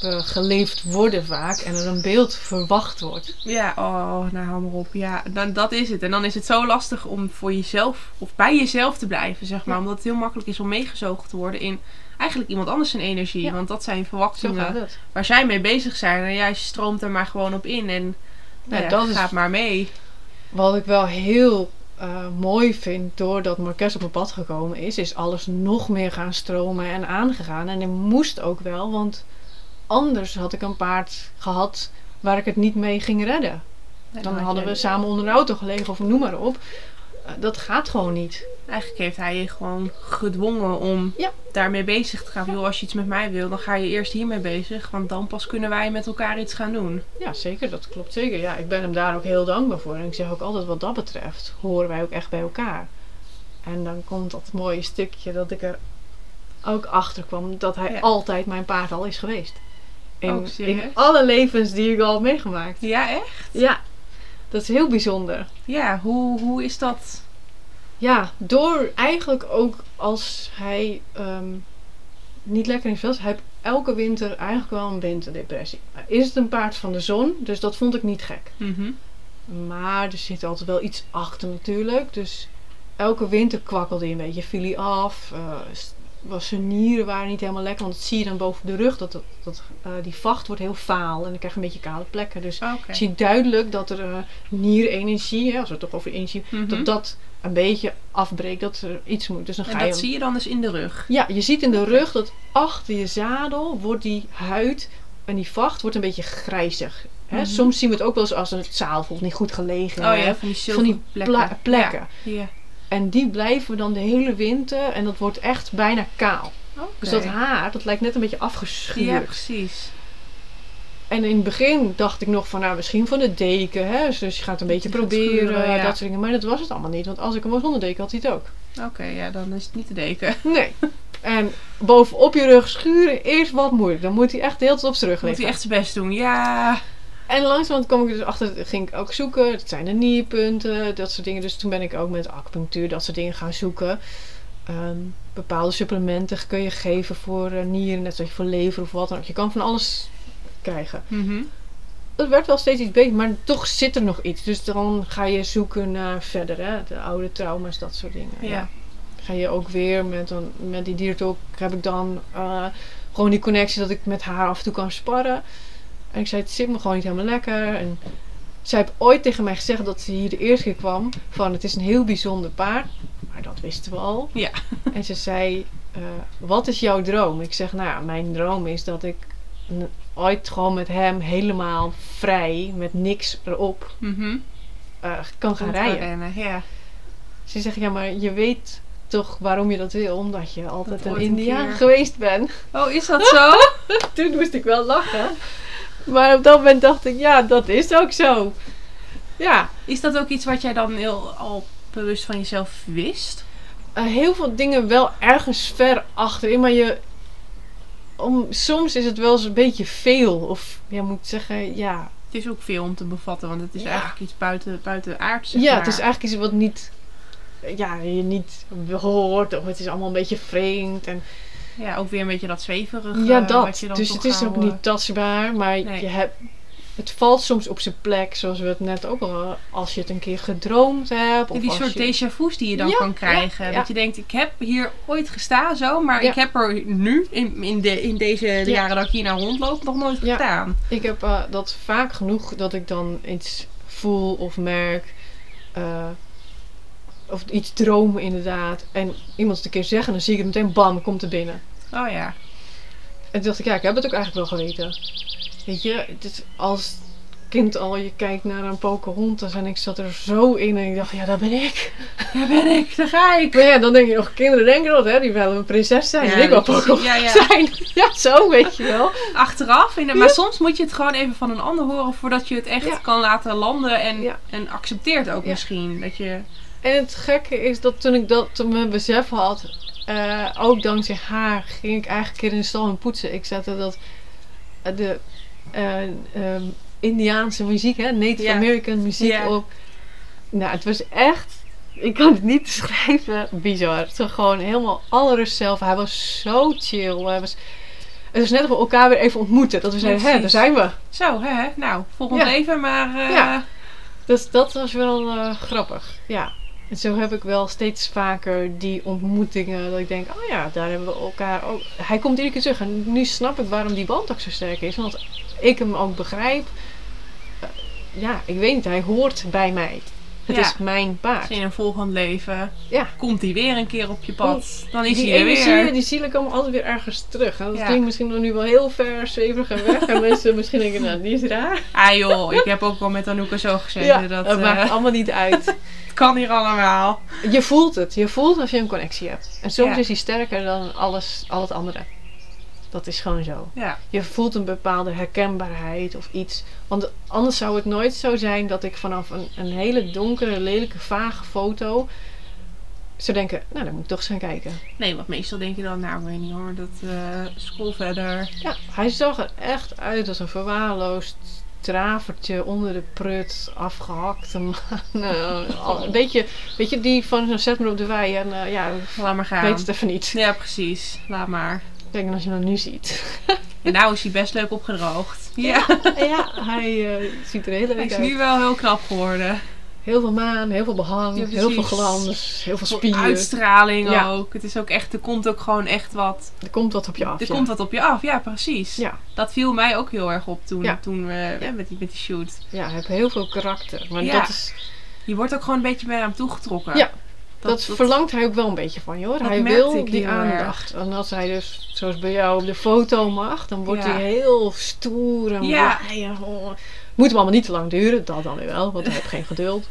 we geleefd worden vaak en er een beeld verwacht wordt. Ja, oh, nou hou maar op. Ja, dan, dat is het. En dan is het zo lastig om voor jezelf, of bij jezelf te blijven, zeg maar. Ja. Omdat het heel makkelijk is om meegezogen te worden in eigenlijk iemand anders zijn energie. Ja. Want dat zijn verwachtingen waar zij mee bezig zijn. En jij stroomt er maar gewoon op in en nou Ja, dat is- gaat maar mee. Wat ik wel heel eh, mooi vind doordat Marques op mijn pad gekomen is, is alles nog meer gaan stromen en aangegaan. En ik moest ook wel, want anders had ik een paard gehad waar ik het niet mee ging redden. En Dan had hadden we samen onder een auto gelegen of noem maar op. Dat gaat gewoon niet. Eigenlijk heeft hij je gewoon gedwongen om Ja. daarmee bezig te gaan. Joh, als je iets met mij wil, dan ga je eerst hiermee bezig. Want dan pas kunnen wij met elkaar iets gaan doen. Ja, zeker. Dat klopt zeker. Ja, ik ben hem daar ook heel dankbaar voor. En ik zeg ook altijd wat dat betreft, horen wij ook echt bij elkaar. En dan komt dat mooie stukje dat ik er ook achter kwam dat hij Ja. altijd mijn paard al is geweest. In, in alle levens die ik al heb meegemaakt. Ja, echt? Ja, dat is heel bijzonder. Ja, hoe, hoe is dat? Ja, door eigenlijk ook als hij ehm, niet lekker in zijn vel zit, hij heeft elke winter eigenlijk wel een winterdepressie. Is het een paard van de zon, dus dat vond ik niet gek. Mhm. Maar er zit altijd wel iets achter natuurlijk. Dus elke winter kwakkelde hij een beetje. Viel hij af. eh, was zijn nieren waren niet helemaal lekker. Want dat zie je dan boven de rug. Dat, dat, dat, eh, die vacht wordt heel vaal. En dan krijg je een beetje kale plekken. Dus je ziet duidelijk dat er eh nierenergie, hè, als we het toch over energie Mhm. dat dat een beetje afbreekt. Dat er iets moet. Dus dan En ga je... dat zie je dan dus in de rug. Ja, je ziet in de rug dat achter je zadel wordt die huid en die vacht wordt een beetje grijzig. Hè? Mhm. Soms zien we het ook wel eens als een zaal bijvoorbeeld niet goed gelegen. Oh ja, van die van die pla- plekken. Ja. En die blijven dan de hele winter en dat wordt echt bijna kaal. Dus dat haar, dat lijkt net een beetje afgeschuurd. Ja, precies. En in het begin dacht ik nog van, nou misschien van de deken. Hè? Dus je gaat een beetje proberen, schuren, ja. dat soort dingen. Maar dat was het allemaal niet. Want als ik hem was zonder deken, had hij het ook. Oké, ja, dan is het niet te deken. (laughs) Nee. En bovenop je rug schuren is wat moeilijk. Dan moet hij echt de hele tijd op zijn rug Moet liggen. hij echt zijn best doen. Ja. En langzamerhand kwam ik dus achter, ging ik ook zoeken. Dat zijn de nierpunten, dat soort dingen. Dus toen ben ik ook met acupunctuur, dat soort dingen gaan zoeken. Ehm, bepaalde supplementen kun je geven voor eh, nieren, net zoals je voor lever of wat dan ook. Je kan van alles krijgen. Mhm. Het werd wel steeds iets beter, maar toch zit er nog iets. Dus dan ga je zoeken naar verder, hè? de oude trauma's, dat soort dingen. Ja. Ga je ook weer met, een, met die diertalk, heb ik dan eh, gewoon die connectie dat ik met haar af en toe kan sparren. En ik zei, het zit me gewoon niet helemaal lekker. En zij heeft ooit tegen mij gezegd dat ze hier de eerste keer kwam van het is een heel bijzonder paard. Maar dat wisten we al. Ja. (laughs) En ze zei, eh, wat is jouw droom? Ik zeg, nou mijn droom is dat ik ooit gewoon met hem helemaal vrij, met niks erop, Mhm. eh, kan gaan rijden. rennen, Ja. Ze zegt, ja, maar je weet toch waarom je dat wil. Omdat je altijd Dat een Indiaan geweest bent. Oh, is dat (laughs) zo? Toen moest ik wel lachen. Maar op dat moment dacht ik, ja, dat is ook zo. Ja, Is dat ook iets wat jij dan heel al bewust van jezelf wist? eh, heel veel dingen wel ergens ver achterin. Maar je, om, soms is het wel eens een beetje veel. Of je moet zeggen, ja. Het is ook veel om te bevatten, want het is Ja. eigenlijk iets buiten, buiten aard. Ja, maar. het is eigenlijk iets wat niet, ja, je niet hoort. Of het is allemaal een beetje vreemd. En Ja, ook weer een beetje dat zweverige. Ja, wat dat. je dan Dus het is ook eh, niet tastbaar, maar Nee. je hebt, het valt soms op zijn plek, zoals we het net ook al als je het een keer gedroomd hebt. Of die soort je, déjà vu's die je dan Ja, kan krijgen. ja, ja. Dat je denkt, ik heb hier ooit gestaan zo, maar ik heb er nu, in, in, de, in deze jaren dat ik hier nou rondloop, nog nooit Ja. gedaan. Ik heb eh, dat vaak genoeg dat ik dan iets voel of merk. eh, of iets droom inderdaad. En iemand het een keer zeggen, dan zie ik het meteen, bam, komt er binnen. Oh ja. En toen dacht ik, ja, ik heb het ook eigenlijk wel geweten. Weet je, het is als kind al, je kijkt naar een Pocahontas en ik zat er zo in en ik dacht, ja, dat ben ik. (laughs) Daar ben ik, daar ga ik. Maar ja, dan denk je nog, kinderen denken dat, hè, die willen een prinses zijn. Ja, en ik wil ja, ja. zijn. (laughs) Ja, zo, weet je wel. Achteraf. In de- maar soms moet je het gewoon even van een ander horen voordat je het echt kan laten landen en, en accepteert ook misschien. Dat je, En het gekke is dat toen ik dat toen mijn besef had, eh, ook dankzij haar, ging ik eigenlijk in de stal en poetsen. Ik zette dat eh, de eh, ehm, Indiaanse muziek, hè, Native. American muziek op. Nou, het was echt, ik kan het niet (laughs) beschrijven, bizar. Het was gewoon helemaal alle rust zelf. Hij was zo chill. Hij was, het was net of we elkaar weer even ontmoeten. Dat we zeiden, hé, daar zijn we. zo, hè? Nou, volgend Ja. leven, maar... Ja. Dus dat was wel grappig. Ja. En zo heb ik wel steeds vaker die ontmoetingen. Dat ik denk, oh ja, daar hebben we elkaar ook. Hij komt iedere keer terug. En nu snap ik waarom die band ook zo sterk is. Want ik hem ook begrijp. Eh, ja, ik weet niet. Hij hoort bij mij. Het Ja. is mijn paard. In een volgend leven Ja. komt hij weer een keer op je pad. Dan is die hij er weer. die zielen komen altijd weer ergens terug. En dat Ja. klinkt misschien nog nu wel heel ver, zweverig en weg. En (laughs) mensen misschien denken, nou, die is raar. Ah joh, ik heb ook al met Anouk zo gezeten. Dat dat eh, maakt allemaal niet uit. (laughs) het kan hier allemaal. Je voelt het. Je voelt als je een connectie hebt. En soms is die sterker dan alles, al het andere. Dat is gewoon zo. Ja, Je voelt een bepaalde herkenbaarheid of iets. Want anders zou het nooit zo zijn dat ik vanaf een, een hele donkere, lelijke, vage foto zou denken, nou dan moet ik toch eens gaan kijken. nee, want meestal denk je dan, nou weet niet hoor, dat eh scroll verder. Ja, hij zag er echt uit als een verwaarloosd travertje onder de prut, afgehakte man. (laughs) Nou, een beetje, weet je, die van zo'n zet me op de wei en eh, ja, Laat maar gaan. weet het even niet. Ja, precies. Laat maar. Kijk, en als je hem nu ziet. En nou is hij best leuk opgedroogd. Ja, Ja, hij eh, ziet er heel hij leuk is uit. nu wel heel knap geworden. Heel veel maan, heel veel behang, Ja, heel veel glans, heel veel spieren. Uitstraling Ja. ook. Het is ook echt, er komt ook gewoon echt wat. Er komt wat op je af. Er ja. komt wat op je af, ja precies. Ja. Dat viel mij ook heel erg op toen, toen we met, die, met die shoot. ja, hij heeft heel veel karakter. Maar Ja. dat, is, Je wordt ook gewoon een beetje bij hem toegetrokken. Ja, dat, verlangt hij ook wel een beetje van je hoor. Dat Hij wil die aandacht. En als hij dus, zoals bij jou, op de foto mag, dan wordt Ja. hij heel stoer en Ja. en, oh. Moet hem allemaal niet te lang duren, dat dan weer wel, want hij heeft geen (laughs) geduld.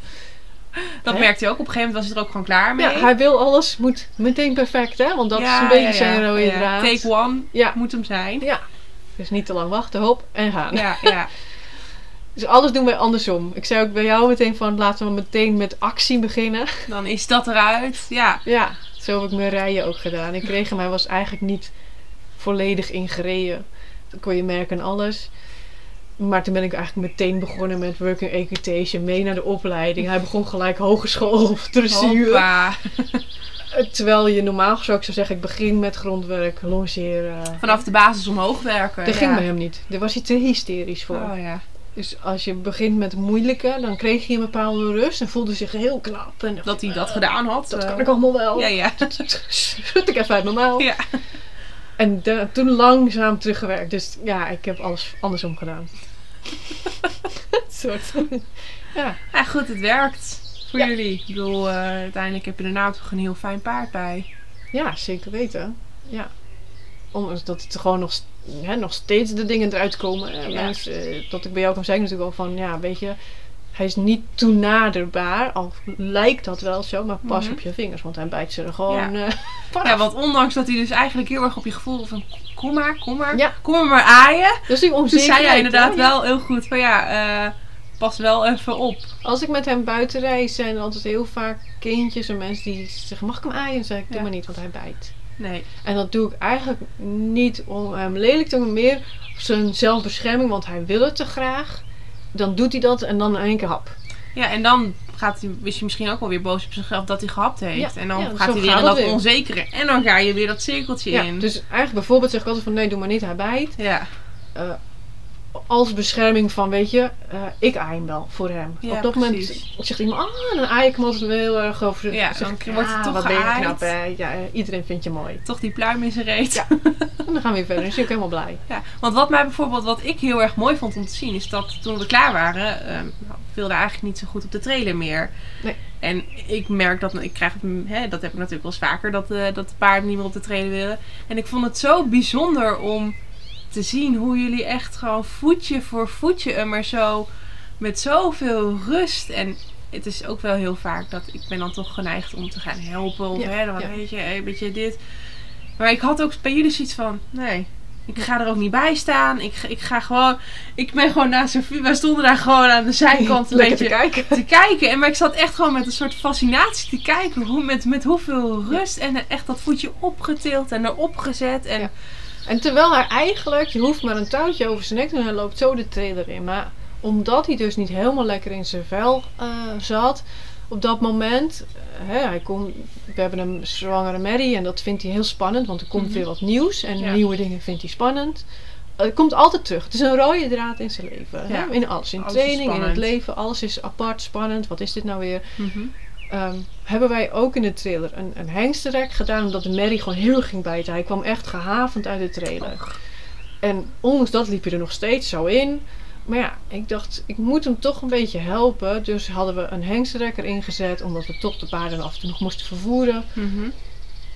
Dat Hè? merkte je ook. Op een gegeven moment was hij er ook gewoon klaar mee. Ja, hij wil alles, moet meteen perfect hè, want dat Ja, is een beetje ja, ja. zijn rode Ja, draad. Take one Ja, moet hem zijn. ja. Dus niet te lang wachten, hop, en gaan. Ja, ja. (laughs) Dus alles doen wij andersom. Ik zei ook bij jou meteen van laten we meteen met actie beginnen. Dan is dat eruit. Ja. Ja, zo heb ik mijn rijden ook gedaan. Ik kreeg hem, hij was eigenlijk niet volledig ingereden. Dat kon je merken en alles. Maar toen ben ik eigenlijk meteen begonnen met working equitation, mee naar de opleiding. Hij begon gelijk hogeschool of dressuur. (laughs) Terwijl je normaal gesproken zou zeggen, ik begin met grondwerk, longeren. Vanaf de basis omhoog werken. Dat ja. ging bij hem niet. Daar was hij te hysterisch voor. Oh ja. Dus als je begint met moeilijke, dan kreeg hij een bepaalde rust en voelde zich heel knap. En Dat hij dat "Ah, gedaan had. Dat eh, kan ik allemaal wel. Ja, ja. (laughs) Schud ik even uit mouw. Ja. En toen langzaam teruggewerkt. Dus ja, ik heb alles andersom gedaan. (laughs) soort. ja. Ja, goed, het werkt. Voor Ja. jullie. Ik bedoel, eh, uiteindelijk heb je nou toch een heel fijn paard bij. ja, zeker weten. Ja. Ondanks dat het gewoon nog, hè, nog steeds de dingen eruit komen. En Ja. mensen, eh, dat ik bij jou kan zeggen natuurlijk wel van, ja, weet je, hij is niet toenaderbaar, al lijkt dat wel zo, maar pas Mhm. op je vingers, want hij bijt ze er gewoon Ja. eh. (laughs) Ja, want ondanks dat hij dus eigenlijk heel erg op je gevoel van kom maar, kom maar, Ja. kom maar maar aaien. Dus die onzekerheid. zei hij inderdaad ja. wel heel goed van ja, eh, pas wel even op. Als ik met hem buiten reis, zijn er altijd heel vaak kindjes en mensen die zeggen, mag ik hem aaien? Dan zeg ik, doe maar niet, want hij bijt. Nee. En dat doe ik eigenlijk niet om hem lelijk te doen, maar meer zijn zelfbescherming, want hij wil het te graag. Dan doet hij dat en dan in één keer hap. Ja, en dan gaat hij, is hij misschien ook wel weer boos op zichzelf dat hij gehapt heeft. Ja, en dan ja, gaat hij weer in dat weer. onzekere. En dan ga je weer dat cirkeltje Ja, in. dus eigenlijk bijvoorbeeld zeg ik altijd van nee, doe maar niet, hij bijt. ja. Eh, als bescherming van, weet je, eh, ik aai hem wel voor hem. Ja, Op dat precies. moment zegt iemand, ah, dan aai ik hem altijd wel heel erg over. Ja, zeg dan ik, wordt het ah, toch wat ben je knap, hè? Ja, eh, iedereen vindt je mooi. Toch die pluim in zijn reet. Ja. (laughs) En dan gaan we weer verder. Dan is hij ook helemaal blij. Ja, want wat mij bijvoorbeeld, wat ik heel erg mooi vond om te zien, is dat toen we klaar waren, ehm nou, wilde eigenlijk niet zo goed op de trailer meer. Nee. En ik merk dat, ik krijg hè, dat heb ik natuurlijk wel eens vaker, dat, eh, dat de paarden niet meer op de trailer willen. En ik vond het zo bijzonder om te zien hoe jullie echt gewoon voetje voor voetje er maar zo, met zoveel rust en... Het is ook wel heel vaak dat ik ben dan toch geneigd om te gaan helpen. Of Ja, hè, dan ja. weet je, een beetje dit. Maar ik had ook bij jullie zoiets van, nee, ik ga er ook niet bij staan. Ik, ga- ik ga gewoon, ik ben gewoon naast Sophie. Wij stonden daar gewoon aan de zijkant een Lekker te beetje kijken. te kijken. En maar ik zat echt gewoon met een soort fascinatie te kijken. Hoe, met, met hoeveel rust en echt dat voetje opgetild en erop gezet. En Ja. En terwijl hij eigenlijk, je hoeft maar een touwtje over zijn nek te doen en hij loopt zo de trailer in. Maar omdat hij dus niet helemaal lekker in zijn vel eh, zat, op dat moment, eh, hè, hij komt, we hebben een zwangere Mary en dat vindt hij heel spannend, want er komt Mhm. weer wat nieuws en Ja. nieuwe dingen vindt hij spannend. Eh, Het komt altijd terug. Het is een rode draad in zijn leven. hè? In alles. In Alles training, in het leven. Alles is apart, spannend. Wat is dit nou weer? Mhm. Ehm, hebben wij ook in de trailer een, een gedaan. Omdat de Mary gewoon heel ging bijten. Hij kwam echt gehavend uit de trailer. En ondanks dat liep hij er nog steeds zo in. Maar ja, ik dacht, ik moet hem toch een beetje helpen. Dus hadden we een hengstenrek erin gezet. Omdat we toch de paarden af en toe nog moesten vervoeren. Mhm.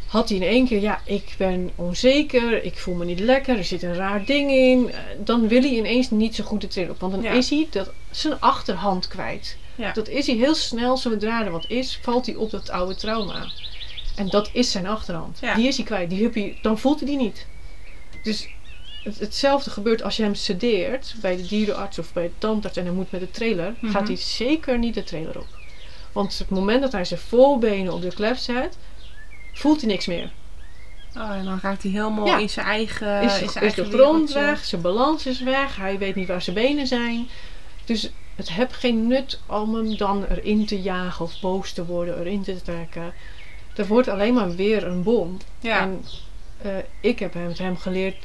Had hij in één keer, ja, ik ben onzeker. Ik voel me niet lekker. Er zit een raar ding in. Eh, Dan wil hij ineens niet zo goed de trailer op. Want dan Ja. is hij dat, zijn achterhand kwijt. Ja. Dat is hij heel snel, zodra er wat is, valt hij op dat oude trauma. En dat is zijn achterhand. Ja. Die is hij kwijt. Die je, dan voelt hij die niet. Dus het, hetzelfde gebeurt als je hem sedeert bij de dierenarts of bij de tandarts en hij moet met de trailer, Mhm. gaat hij zeker niet de trailer op. Want het moment dat hij zijn voorbenen op de klep zet, voelt hij niks meer. Oh, en dan raakt hij helemaal Ja. in zijn eigen. is, in zijn is de eigen grond wereldje. weg, zijn balans is weg, hij weet niet waar zijn benen zijn. Dus het heeft geen nut om hem dan erin te jagen of boos te worden, erin te trekken. Er wordt alleen maar weer een bom. Ja. En eh, ik heb hem, hem geleerd,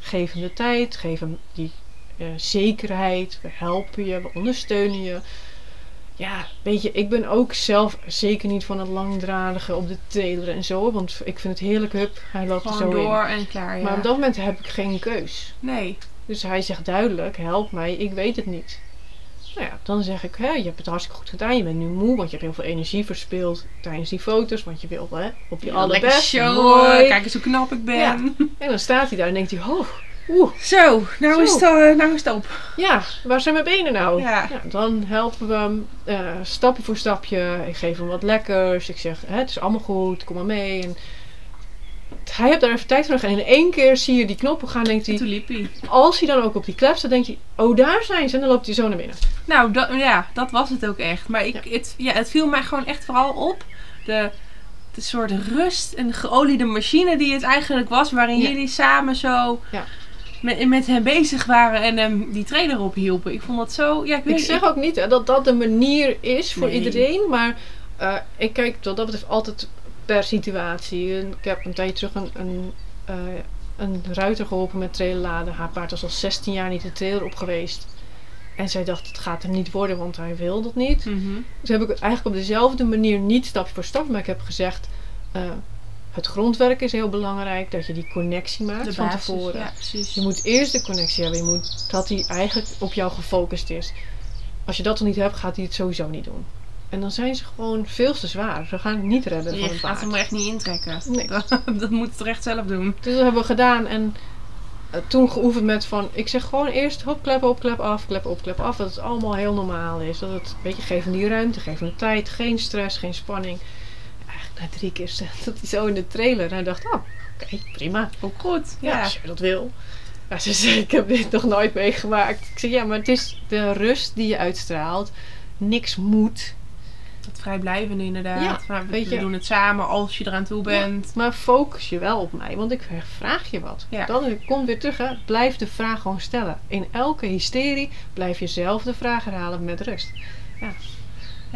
geef hem de tijd, geef hem die eh, zekerheid. We helpen je, we ondersteunen je. Ja, weet je, ik ben ook zelf zeker niet van het langdradige op de trailer en zo. Want ik vind het heerlijk, hup, hij loopt er Gewoon zo in. door en klaar. Ja. Maar op dat moment heb ik geen keus. Nee. Dus hij zegt duidelijk, help mij, ik weet het niet. Nou ja, dan zeg ik, hè, je hebt het hartstikke goed gedaan. Je bent nu moe, want je hebt heel veel energie verspild tijdens die foto's. Want je wil hè, op je Ja, allerbest. lekker show. mooi. Kijk eens hoe knap ik ben. Ja. En dan staat hij daar en denkt hij, oh, oeh, Zo, nou, Zo. Is het, eh, nou is het op. ja, waar zijn mijn benen nou? Ja. dan helpen we hem eh, stapje voor stapje. Ik geef hem wat lekkers. Ik zeg, hè, het is allemaal goed, kom maar mee. En hij heeft daar even tijd voor nodig. En in één keer zie je die knoppen gaan, denkt En hij, toen liep hij. als hij dan ook op die klep staat, denkt hij, oh daar zijn ze. En dan loopt hij zo naar binnen. Nou, dat, ja, dat was het ook echt. Maar ik, Het, ja, het viel mij gewoon echt vooral op. De, de soort rust en de geoliede machine die het eigenlijk was. Waarin Ja. jullie samen zo Ja. met, met hem bezig waren en hem die trailer ophielpen. Ik vond dat zo... Ja, ik, weet Ik zeg ook niet hè, dat dat de manier is voor Nee. iedereen, maar eh, ik kijk wat dat betreft altijd per situatie. Ik heb een tijdje terug een, een, eh, een ruiter geholpen met trailerladen. Haar paard was al 16 jaar niet de trailer op geweest. En zij dacht, het gaat hem niet worden, want hij wil dat niet. Mhm. Dus heb ik het eigenlijk op dezelfde manier niet stap voor stap, maar ik heb gezegd, eh, het grondwerk is heel belangrijk, dat je die connectie maakt van tevoren. Ja. Je moet eerst de connectie hebben. Je moet dat hij eigenlijk op jou gefocust is. Als je dat nog niet hebt, gaat hij het sowieso niet doen. En dan zijn ze gewoon veel te zwaar. Ze gaan het niet redden je van een gaat hem er echt niet intrekken. Nee. (laughs) Dat, dat moet het toch echt zelf doen. Dus dat hebben we gedaan. En eh, toen geoefend met van, ik zeg gewoon eerst hop, klep op, klep af, klep op, klep af. Dat het allemaal heel normaal is. Dat het, weet je, geef hem die ruimte, geef hem de tijd, geen stress, geen spanning. Eigenlijk na drie keer (laughs) zat hij zo in de trailer en hij dacht, oh, oké, prima. Ook goed. Ja, Ja. als je dat wil. Ja, ze zei, ik heb dit (laughs) nog nooit meegemaakt. Ik zeg, ja, maar het is de rust die je uitstraalt. Niks moet. Vrijblijvende inderdaad. Ja, Maar we, weet we je- doen het samen als je eraan toe bent. Maar focus je wel op mij, want ik vraag je wat. Ja. Dan komt weer terug, hè. blijf de vraag gewoon stellen. In elke hysterie blijf je zelf de vraag herhalen met rust. Ja,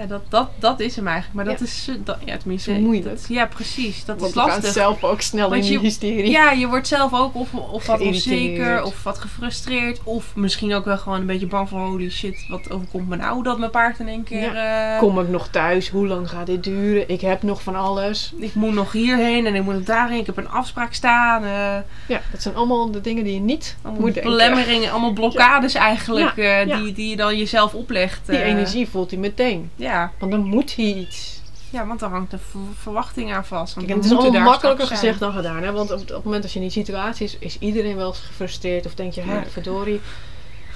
dat, dat, dat is hem eigenlijk. Maar dat Ja. is... Dat, ja, tenminste... Zo moeilijk. dat- ja, precies. Dat Want is lastig. zelf ook snel in je- hysterie. Ja, je wordt zelf ook of, of wat onzeker, of wat gefrustreerd, of misschien ook wel gewoon een beetje bang van holy shit, wat overkomt me nou dat mijn paard in één keer... eh, Kom ik nog thuis? Hoe lang gaat dit duren? Ik heb nog van alles. ik moet nog hierheen en ik moet nog daarheen, ik heb een afspraak staan. eh Ja, dat zijn allemaal de dingen die je niet allemaal moet denken. belemmeringen, allemaal blokkades eigenlijk, Ja, eh, ja. Die, die je dan jezelf oplegt. Die energie voelt hij meteen. Ja. Want dan moet hij iets. ja, want daar hangt een ver- verwachting aan vast. Want Kijk, het is allemaal makkelijker gezegd dan gedaan. Hè? Want op, op het moment dat je in die situatie is, is iedereen wel eens gefrustreerd. Of denk je, hè, Ja. verdorie.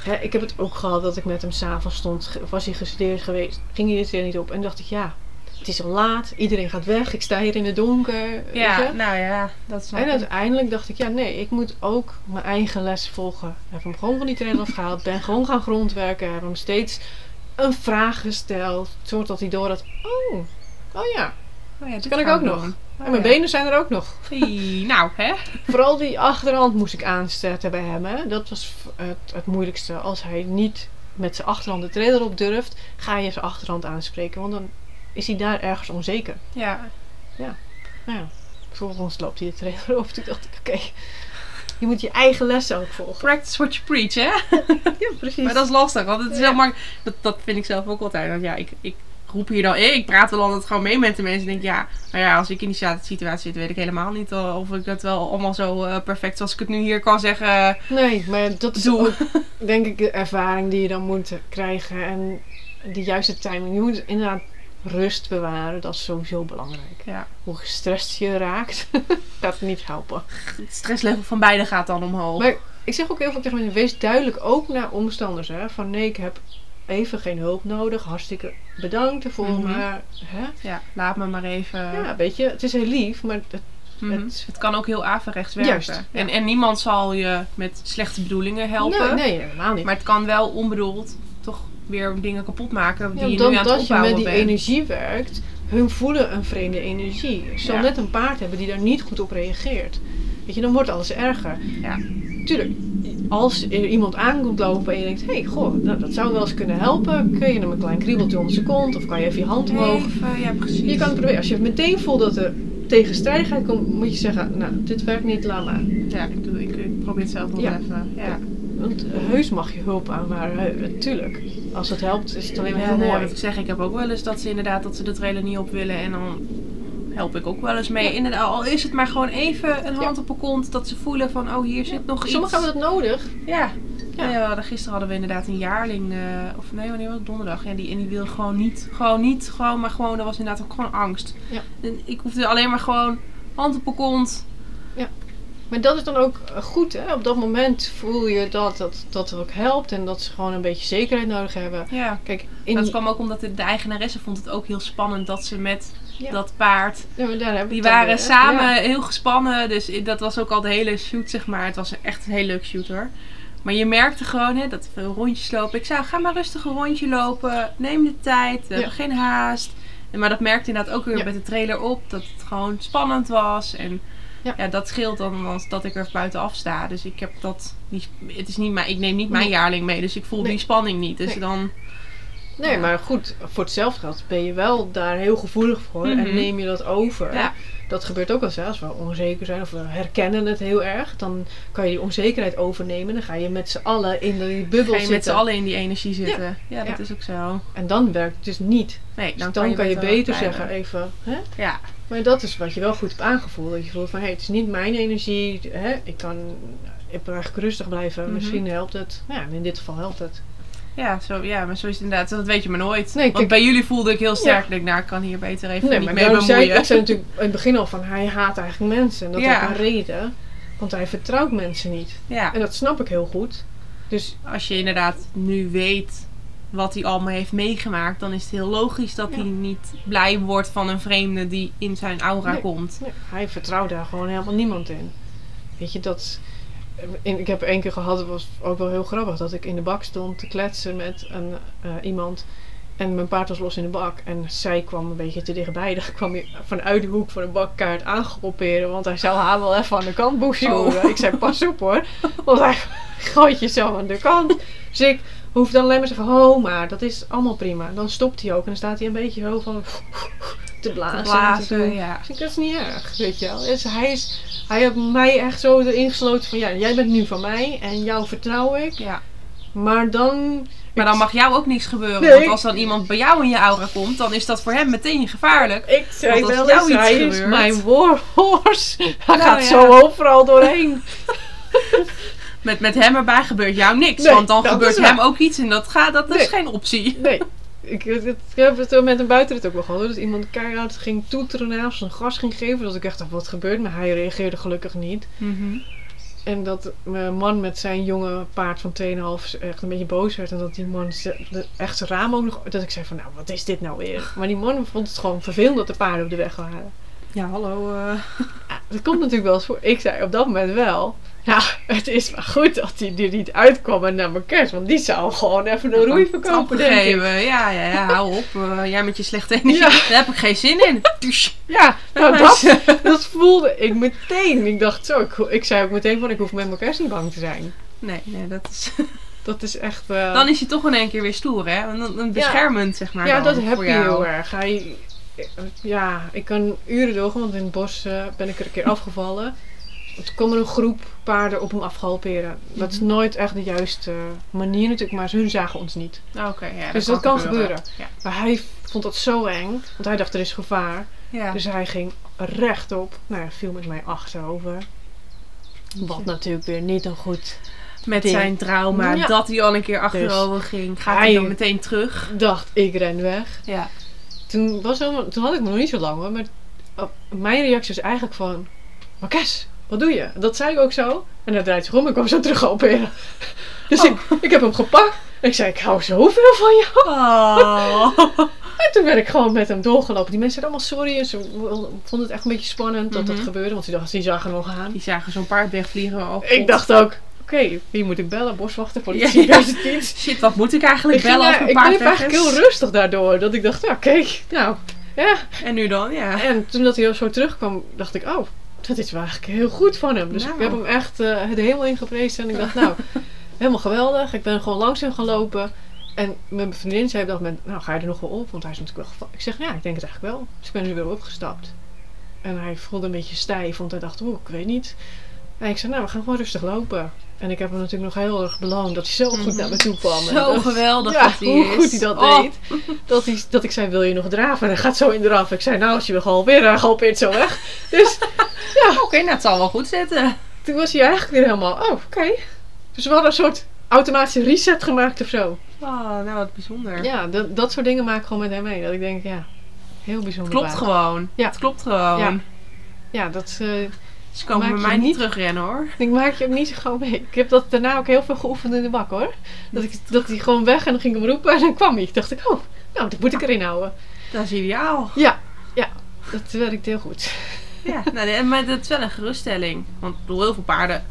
Hè, ik heb het ook gehad dat ik met hem s'avonds stond. Was hij gefrustreerd geweest? Ging hij het er niet op? En dacht ik, ja, het is al laat. Iedereen gaat weg. Ik sta hier in het donker. Ja, nou ja, dat is En uiteindelijk dacht ik, ja nee, ik moet ook mijn eigen les volgen. Ik heb hem gewoon van die trailer afgehaald. Ben gewoon gaan grondwerken. Heb hem steeds een vraag gesteld. Zodat hij door had, oh, oh ja. Oh ja, dit kan ik ook nog. En Oh mijn ja. benen zijn er ook nog. Hey, nou, hè? Vooral die achterhand moest ik aanzetten bij hem. Hè. Dat was het, het moeilijkste. Als hij niet met zijn achterhand de trailer op durft, ga je zijn achterhand aanspreken. Want dan is hij daar ergens onzeker. Ja, Nou ja, vervolgens loopt hij de trailer op. (laughs) Toen dacht ik, oké, je moet je eigen lessen ook volgen. practice what you preach, hè? (laughs) Ja, precies. Maar dat is lastig, want het is Ja. heel makkelijk. Dat, dat vind ik zelf ook altijd. Want ja, ik, ik roep hier dan, ik praat wel altijd gewoon mee met de mensen. En denk, ja, maar ja, als ik in die situa- situatie zit, weet ik helemaal niet of ik dat wel allemaal zo eh, perfect zoals ik het nu hier kan zeggen. Nee, maar dat is Doe. ook, denk ik, de ervaring die je dan moet krijgen. En de juiste timing. Je moet inderdaad rust bewaren. Dat is sowieso belangrijk. Ja, Hoe gestrest je raakt, (laughs) gaat het niet helpen. het stresslevel van beide gaat dan omhoog. Maar ik zeg ook heel veel tegen mensen, wees duidelijk ook naar omstanders. Hè? Van nee, ik heb even geen hulp nodig. Hartstikke bedankt ervoor. Mhm. Maar hè? Ja, laat me maar even. ja, weet je, het is heel lief, maar het, Mhm. het- het, kan ook heel averechts werken. Juist, ja. en, en niemand zal je met slechte bedoelingen helpen. nee, nee, helemaal niet. Maar het kan wel onbedoeld toch weer dingen kapot maken die Ja, je nu aan het dat je opbouwen met die bent. energie werkt, hun voelen een vreemde energie. Je zal Ja. net een paard hebben die daar niet goed op reageert. Weet je, dan wordt alles erger. Ja. Tuurlijk, als er iemand aankomt lopen en je denkt, hé, hey, goh, nou, dat zou wel eens kunnen helpen. Kun je hem een klein kriebeltje onder zijn kont of kan je even je hand omhoog. Even, ja, precies. Je kan het proberen. Als je meteen voelt dat er tegenstrijdigheid komt, moet je zeggen, nou, dit werkt niet, laat maar. Ja, ik, doe, ik, ik probeer het zelf nog Ja. even. Ja. Want heus mag je hulp aanvaren, tuurlijk. Als het helpt, is het alleen maar Ja, heel ja, mooi. ik zeg, ik heb ook wel eens dat ze inderdaad dat ze de trailer niet op willen en dan help ik ook wel eens mee. Inderdaad, al is het maar gewoon even een hand op een kont dat ze voelen van oh hier zit nog iets. Sommigen hebben dat nodig. Ja. Ja. Ja. hadden- gisteren hadden we inderdaad een jaarling, eh, of nee, wanneer was het? Donderdag. Ja, die, en die wilde gewoon niet, gewoon niet, gewoon, maar gewoon, er was inderdaad ook gewoon angst. Ja. En ik hoefde alleen maar gewoon hand op een kont. Maar dat is dan ook goed, hè? Op dat moment voel je dat, dat dat ook helpt en dat ze gewoon een beetje zekerheid nodig hebben. Ja. Kijk, in Dat kwam ook omdat de, de eigenaresse vond het ook heel spannend dat ze met Ja. dat paard Ja, maar daar hebben we Die waren weer, samen Ja. heel gespannen. Dus dat was ook al de hele shoot, zeg maar. Het was echt een heel leuk shoot hoor. Maar je merkte gewoon hè, dat we rondjes lopen. Ik zei, ga maar rustig een rondje lopen. Neem de tijd. We hebben geen haast. En, maar dat merkte inderdaad ook weer met de trailer op. Dat het gewoon spannend was. En Ja. ja, dat scheelt dan als dat ik er buitenaf sta. Dus ik heb dat niet... Het is niet mijn, ik neem niet mijn Nee. jaarling mee. Dus ik voel Nee. die spanning niet. Dus Nee. dan... Nee, Ja. maar goed, voor hetzelfde geld ben je wel daar heel gevoelig voor en Mhm. neem je dat over. Ja. Dat gebeurt ook wel eens, hè, als we onzeker zijn of we herkennen het heel erg. Dan kan je die onzekerheid overnemen. Dan ga je met z'n allen in die bubbel Ga je zitten. met z'n allen in die energie zitten. Ja, dat is ook zo. En dan werkt het dus niet. Nee, Dus dan, dan, kan je, beter beter blijven. zeggen even, hè? Ja, Maar dat is wat je wel goed hebt aangevoeld. Dat je voelt van, hé, het is niet mijn energie. Hè? Ik kan ik eigenlijk rustig blijven. Mhm. Misschien helpt het. Nou Ja, in dit geval helpt het. Ja, zo, ja, maar zo is het inderdaad. Dat weet je maar nooit. Nee, Want kijk- bij jullie voelde ik heel sterk. Ja. Denk, nou, ik kan hier beter even Nee, niet maar mee daarom zei ik, bemoeien. ik zei natuurlijk in het begin al van, hij haat eigenlijk mensen. En dat Ja. een reden. Want hij vertrouwt mensen niet. Ja. En dat snap ik heel goed. Dus Als je inderdaad nu weet wat hij allemaal heeft meegemaakt, dan is het heel logisch dat Ja. hij niet blij wordt van een vreemde die in zijn aura Nee. komt. nee, hij vertrouwt daar gewoon helemaal niemand in. Weet je, dat... in- ik heb één keer gehad, het was ook wel heel grappig, dat ik in de bak stond te kletsen met een, eh, iemand. En mijn paard was los in de bak. En zij kwam een beetje te dichtbij. (laughs) Dan kwam hij vanuit de hoek van de bakkaart aangeroeperen. Want hij zou haar wel even aan de kant boezioeren. Ik zei, pas op hoor. Want hij (laughs) gooit je zo aan de kant. Dus ik hoef dan alleen maar te zeggen, ho maar, dat is allemaal prima. Dan stopt hij ook en dan staat hij een beetje zo van te blazen. en te Blazen, ja. Dus ik, dat is niet erg, weet je wel. Dus hij, is, hij heeft mij echt zo erin gesloten van, ja, jij bent nu van mij en jou vertrouw ik. ja. Maar dan... Maar dan mag jou ook niks gebeuren. Nee. Want als dan iemand bij jou in je aura komt, dan is dat voor hem meteen gevaarlijk. Ik zei Want als wel jou iets hij is mijn warhorse. (laughs) Hij Nou gaat ja. zo overal doorheen. (laughs) Met, met hem erbij gebeurt jou niks. Nee, want dan dat gebeurt hem ook iets en dat, gaat, dat is geen optie. Nee. Ik, heb het met een buitenrit ook wel gehad. hoor. Dat iemand keihard ging toeteren naar of zijn gas ging geven. Dat ik echt dacht, wat gebeurt? Maar hij reageerde gelukkig niet. Mhm. En dat mijn man met zijn jonge paard van 2,5 echt een beetje boos werd. En dat die man echt zijn raam ook nog... Dat ik zei van, nou, wat is dit nou weer? (laughs) Maar die man vond het gewoon vervelend dat de paarden op de weg waren. Ja, hallo. Ja, (laughs) dat komt natuurlijk wel eens voor. Ik zei op dat moment wel... Ja, het is maar goed dat hij er niet uitkwam en naar mijn kerst. Want die zou gewoon even een roei verkopen, geven. Ja, ja, ja, hou op. Eh, jij met je slechte energie. Ja. Daar heb ik geen zin in. (laughs) Ja, nou dat, (laughs) dat voelde ik meteen. Ik dacht zo, ik, ik zei ook meteen van ik hoef met mijn kerst niet bang te zijn. Nee, nee, dat is... Dat is echt... eh, Dan is hij toch in één keer weer stoer, hè? Dan beschermend, zeg maar. ja, dat heb je heel erg. Hij, ja, ik kan uren doorgaan, want in het bos eh, ben ik er een keer afgevallen. Er kwam er een groep paarden op hem afgehalperen. Dat is Mhm. nooit echt de juiste manier natuurlijk, maar hun zagen ons niet. Ah, Oké, ja. Dus dat kan gebeuren. Ja. Maar hij vond dat zo eng, want hij dacht er is gevaar. ja. Dus hij ging rechtop. Nou ja, viel met mij achterover. Wat natuurlijk weer niet een goed Met ding. zijn trauma, Ja. dat hij al een keer achterover ging, gaat hij hij- dan meteen terug. dacht. Ik ren weg. Ja. Toen, was helemaal- toen had ik me nog niet zo lang hoor. Maar oh, mijn reactie was eigenlijk van... Marques, wat doe je? Dat zei ik ook zo. En hij draait zich om en kwam zo terug operen. (laughs) Dus Oh. ik, ik heb hem gepakt. En ik zei, ik hou zoveel van jou. Oh. (laughs) En toen ben ik gewoon met hem doorgelopen. Die mensen zeiden allemaal sorry. En ze vonden het echt een beetje spannend dat dat Mhm. gebeurde. Want die, dachten, die zagen nog aan. Die zagen zo'n paard wegvliegen. Oh, Ik dacht ook, oké, wie moet ik bellen? Boswachter, politie, Ja, ja. Shit, wat moet ik eigenlijk Ik, bellen daar- mijn ik bleef weg eigenlijk heel rustig daardoor. Dat ik dacht, nou kijk, nou, ja. En nu dan, ja. En toen dat hij zo terugkwam, dacht ik, oh, dat is wel eigenlijk heel goed van hem. Dus Nou. ik heb hem echt uh, de hemel ingeprezen. En ik dacht, nou, (laughs) helemaal geweldig. Ik ben gewoon langs hem gaan lopen. En mijn vriendin zei op dat moment, nou ga je er nog wel op? Want hij is natuurlijk wel gevallen. Ik zeg, ja, ik denk het eigenlijk wel. Dus ik ben er weer opgestapt. En hij voelde een beetje stijf, want hij dacht, oeh, ik weet niet. En ik zei, nou, we gaan gewoon rustig lopen. En ik heb hem natuurlijk nog heel erg beloond dat hij zo goed Mhm. naar me toe kwam. Zo dat- geweldig ja, dat hij hoe is. goed hij dat Oh. deed. Dat, hij, dat ik zei, wil je nog draven? En hij gaat zo in draf. Ik zei, nou, als je wil gehalveerd, hij galpeert zo weg. Dus (laughs) Oké, nou het zal wel goed zitten. toen was hij eigenlijk weer helemaal, oh, oké. Dus we hadden een soort automatische reset gemaakt of zo. Oh, nou wat bijzonder. Ja, dat, dat soort dingen maak ik gewoon met hem mee. Dat ik denk, ja, heel bijzonder. Klopt paard. gewoon. Ja. Het klopt gewoon. Ja. Ja, dat, eh, Ze komen Maak bij je mij niet terugrennen hoor. ik maak je ook niet zo gauw mee. Ik heb dat daarna ook heel veel geoefend in de bak hoor. Dat, ik, dat hij gewoon weg en dan ging ik hem roepen en dan kwam hij. Dacht ik, oh, nou, dat moet ik erin houden. Dat is ideaal. Ja, ja, dat werkt heel goed. Ja, (laughs) nou, maar dat is wel een geruststelling. Want ik heel veel paarden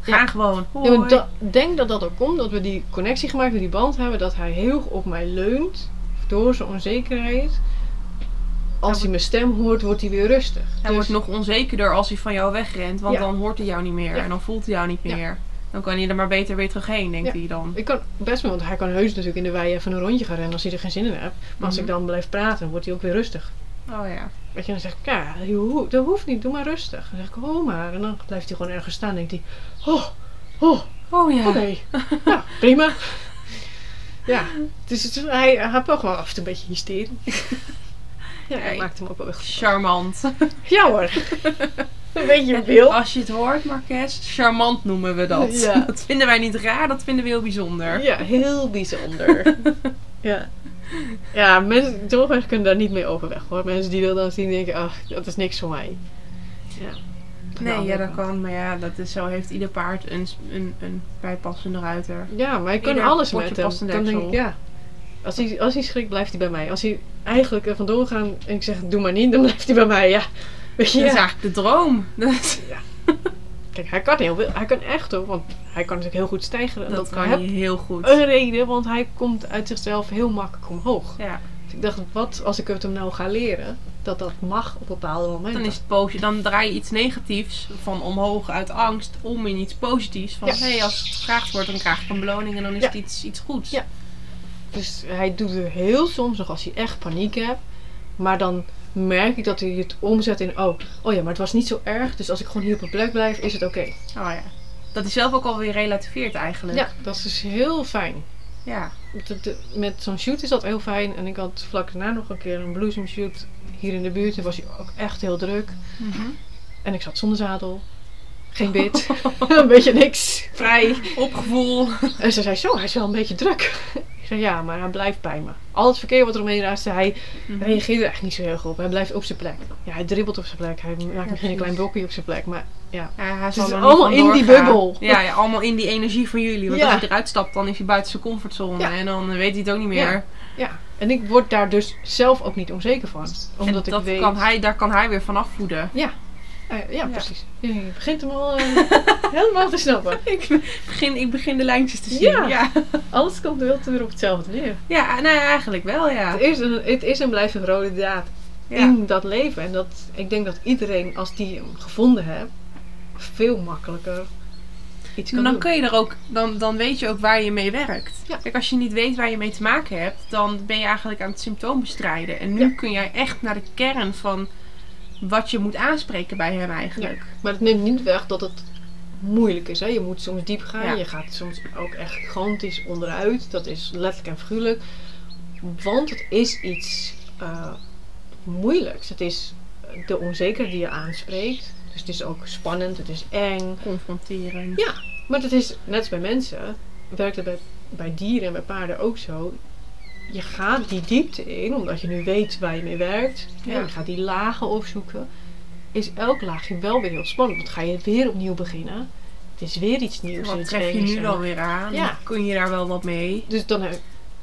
gaan Ja. gewoon. Ja, da- denk dat dat ook komt, dat we die connectie gemaakt hebben, die band hebben, dat hij heel op mij leunt door zijn onzekerheid. Als Hij mijn stem hoort, wordt hij weer rustig. Hij Dus- wordt nog onzekerder als hij van jou wegrent, want Ja. dan hoort hij jou niet meer Ja. en dan voelt hij jou niet Ja. meer. Dan kan hij er maar beter weer terug heen, denkt hij dan. Ik kan best wel, want hij kan heus natuurlijk in de wei even een rondje gaan rennen als hij er geen zin in heeft. Maar als Mhm. ik dan blijf praten, wordt hij ook weer rustig. Oh ja. Weet je, dan zeg ik, ja, dat hoeft niet, doe maar rustig. Dan zeg ik, oh maar. En dan blijft hij gewoon ergens staan en denkt hij, oh, oh, Oh ja. oké. (laughs) ja, prima. Ja, dus het, hij, hij heeft ook wel af en toe een beetje hysterie. Ja, Nee. maakt hem ook wel. Charmant. Ja hoor. (laughs) Een beetje wil. Als je het hoort, Marques, charmant noemen we dat. Ja. (laughs) Dat vinden wij niet raar, dat vinden we heel bijzonder. Ja, heel bijzonder. (laughs) ja. Ja, mensen, kunnen daar niet mee overweg hoor. Mensen die willen dan zien denken, ach, dat is niks voor mij. Ja. Nee, ja, dat kant. kan. Maar ja, dat is zo heeft ieder paard een, een, een bijpassende ruiter. Ja, maar ik kan alles met hem. Dan denk ik, ja. Als hij, als hij schrikt, blijft hij bij mij. Als hij eigenlijk er vandoor gaat en ik zeg, doe maar niet, dan (laughs) blijft hij bij mij. Ja. Weet je, Dat is ja. eigenlijk de droom. (laughs) Dat, Kijk, hij kan heel veel. Hij kan echt hoor, want hij kan natuurlijk heel goed stijgen. En dat dat kan je heel goed. een reden, want hij komt uit zichzelf heel makkelijk omhoog. Ja, Dus ik dacht, wat als ik het hem nou ga leren, dat dat mag op bepaalde momenten. dan is het positief. Dan draai je iets negatiefs van omhoog uit angst om in iets positiefs. Van Ja. hé, als het gevraagd wordt, dan krijg ik een beloning en dan is Ja. het iets, iets goeds. Ja. Dus hij doet het heel soms nog als hij echt paniek hebt. Maar dan merk ik dat hij het omzet in, oh, oh ja, maar het was niet zo erg. Dus als ik gewoon hier op mijn plek blijf, is het oké. Oh ja. Dat hij zelf ook alweer relativeert eigenlijk. Ja, dat is dus heel fijn. Ja. De- de- met zo'n shoot is dat heel fijn. En ik had vlak daarna nog een keer een bloesem shoot hier in de buurt. En was hij ook echt heel druk. Mhm. En ik zat zonder zadel. Geen bit. (laughs) een beetje niks. Vrij. Opgevoel. En ze zei, zo, hij is wel een beetje druk. Ik zei, ja, maar hij blijft bij me. Al het verkeer wat er omheen raast, hij Mhm. reageert er echt niet zo heel goed op. Hij blijft op zijn plek. Ja, hij dribbelt op zijn plek. Hij maakt misschien een klein blokje op zijn plek. Maar ja, Ja, hij zal is allemaal in die bubbel. Ja, ja, allemaal in die energie van jullie. Want als hij eruit stapt, dan is hij buiten zijn comfortzone. En dan weet hij het ook niet meer. Ja. En ik word daar dus zelf ook niet onzeker van. Omdat en ik dat weet... kan hij, daar kan hij weer van afvoeden. Ja. Eh, ja, Ja. precies. Je begint hem al eh, (laughs) helemaal te snappen. (laughs) Ik begin, ik begin de lijntjes te zien. Ja. ja. (laughs) Alles komt wel weer op hetzelfde neer. Ja, nou ja, eigenlijk wel, ja. Het is, een, het is en blijft een rode draad Ja. in dat leven. En dat, ik denk dat iedereen, als die hem gevonden heeft, veel makkelijker iets kan dan doen. kun je er ook, dan, dan weet je ook waar je mee werkt. Ja. Kijk, als je niet weet waar je mee te maken hebt, dan ben je eigenlijk aan het symptoom bestrijden. En nu kun jij echt naar de kern van wat je moet aanspreken bij hem eigenlijk. Maar het neemt niet weg dat het moeilijk is. Hè? Je moet soms diep gaan. Ja. Je gaat soms ook echt gigantisch onderuit. Dat is letterlijk en figuurlijk. Want het is iets eh, moeilijks. Het is de onzekerheid die je aanspreekt. Dus het is ook spannend. Het is eng. Confronteren. Ja. Maar het is, net als bij mensen, werkt het bij, bij dieren en bij paarden ook zo. Je gaat die diepte in, omdat je nu weet waar je mee werkt. Ja. Je gaat die lagen opzoeken. Is elk laagje wel weer heel spannend. Want ga je weer opnieuw beginnen. Het is weer iets nieuws. Wat tref je nu dan weer aan? Ja. Kun je daar wel wat mee? Dus dan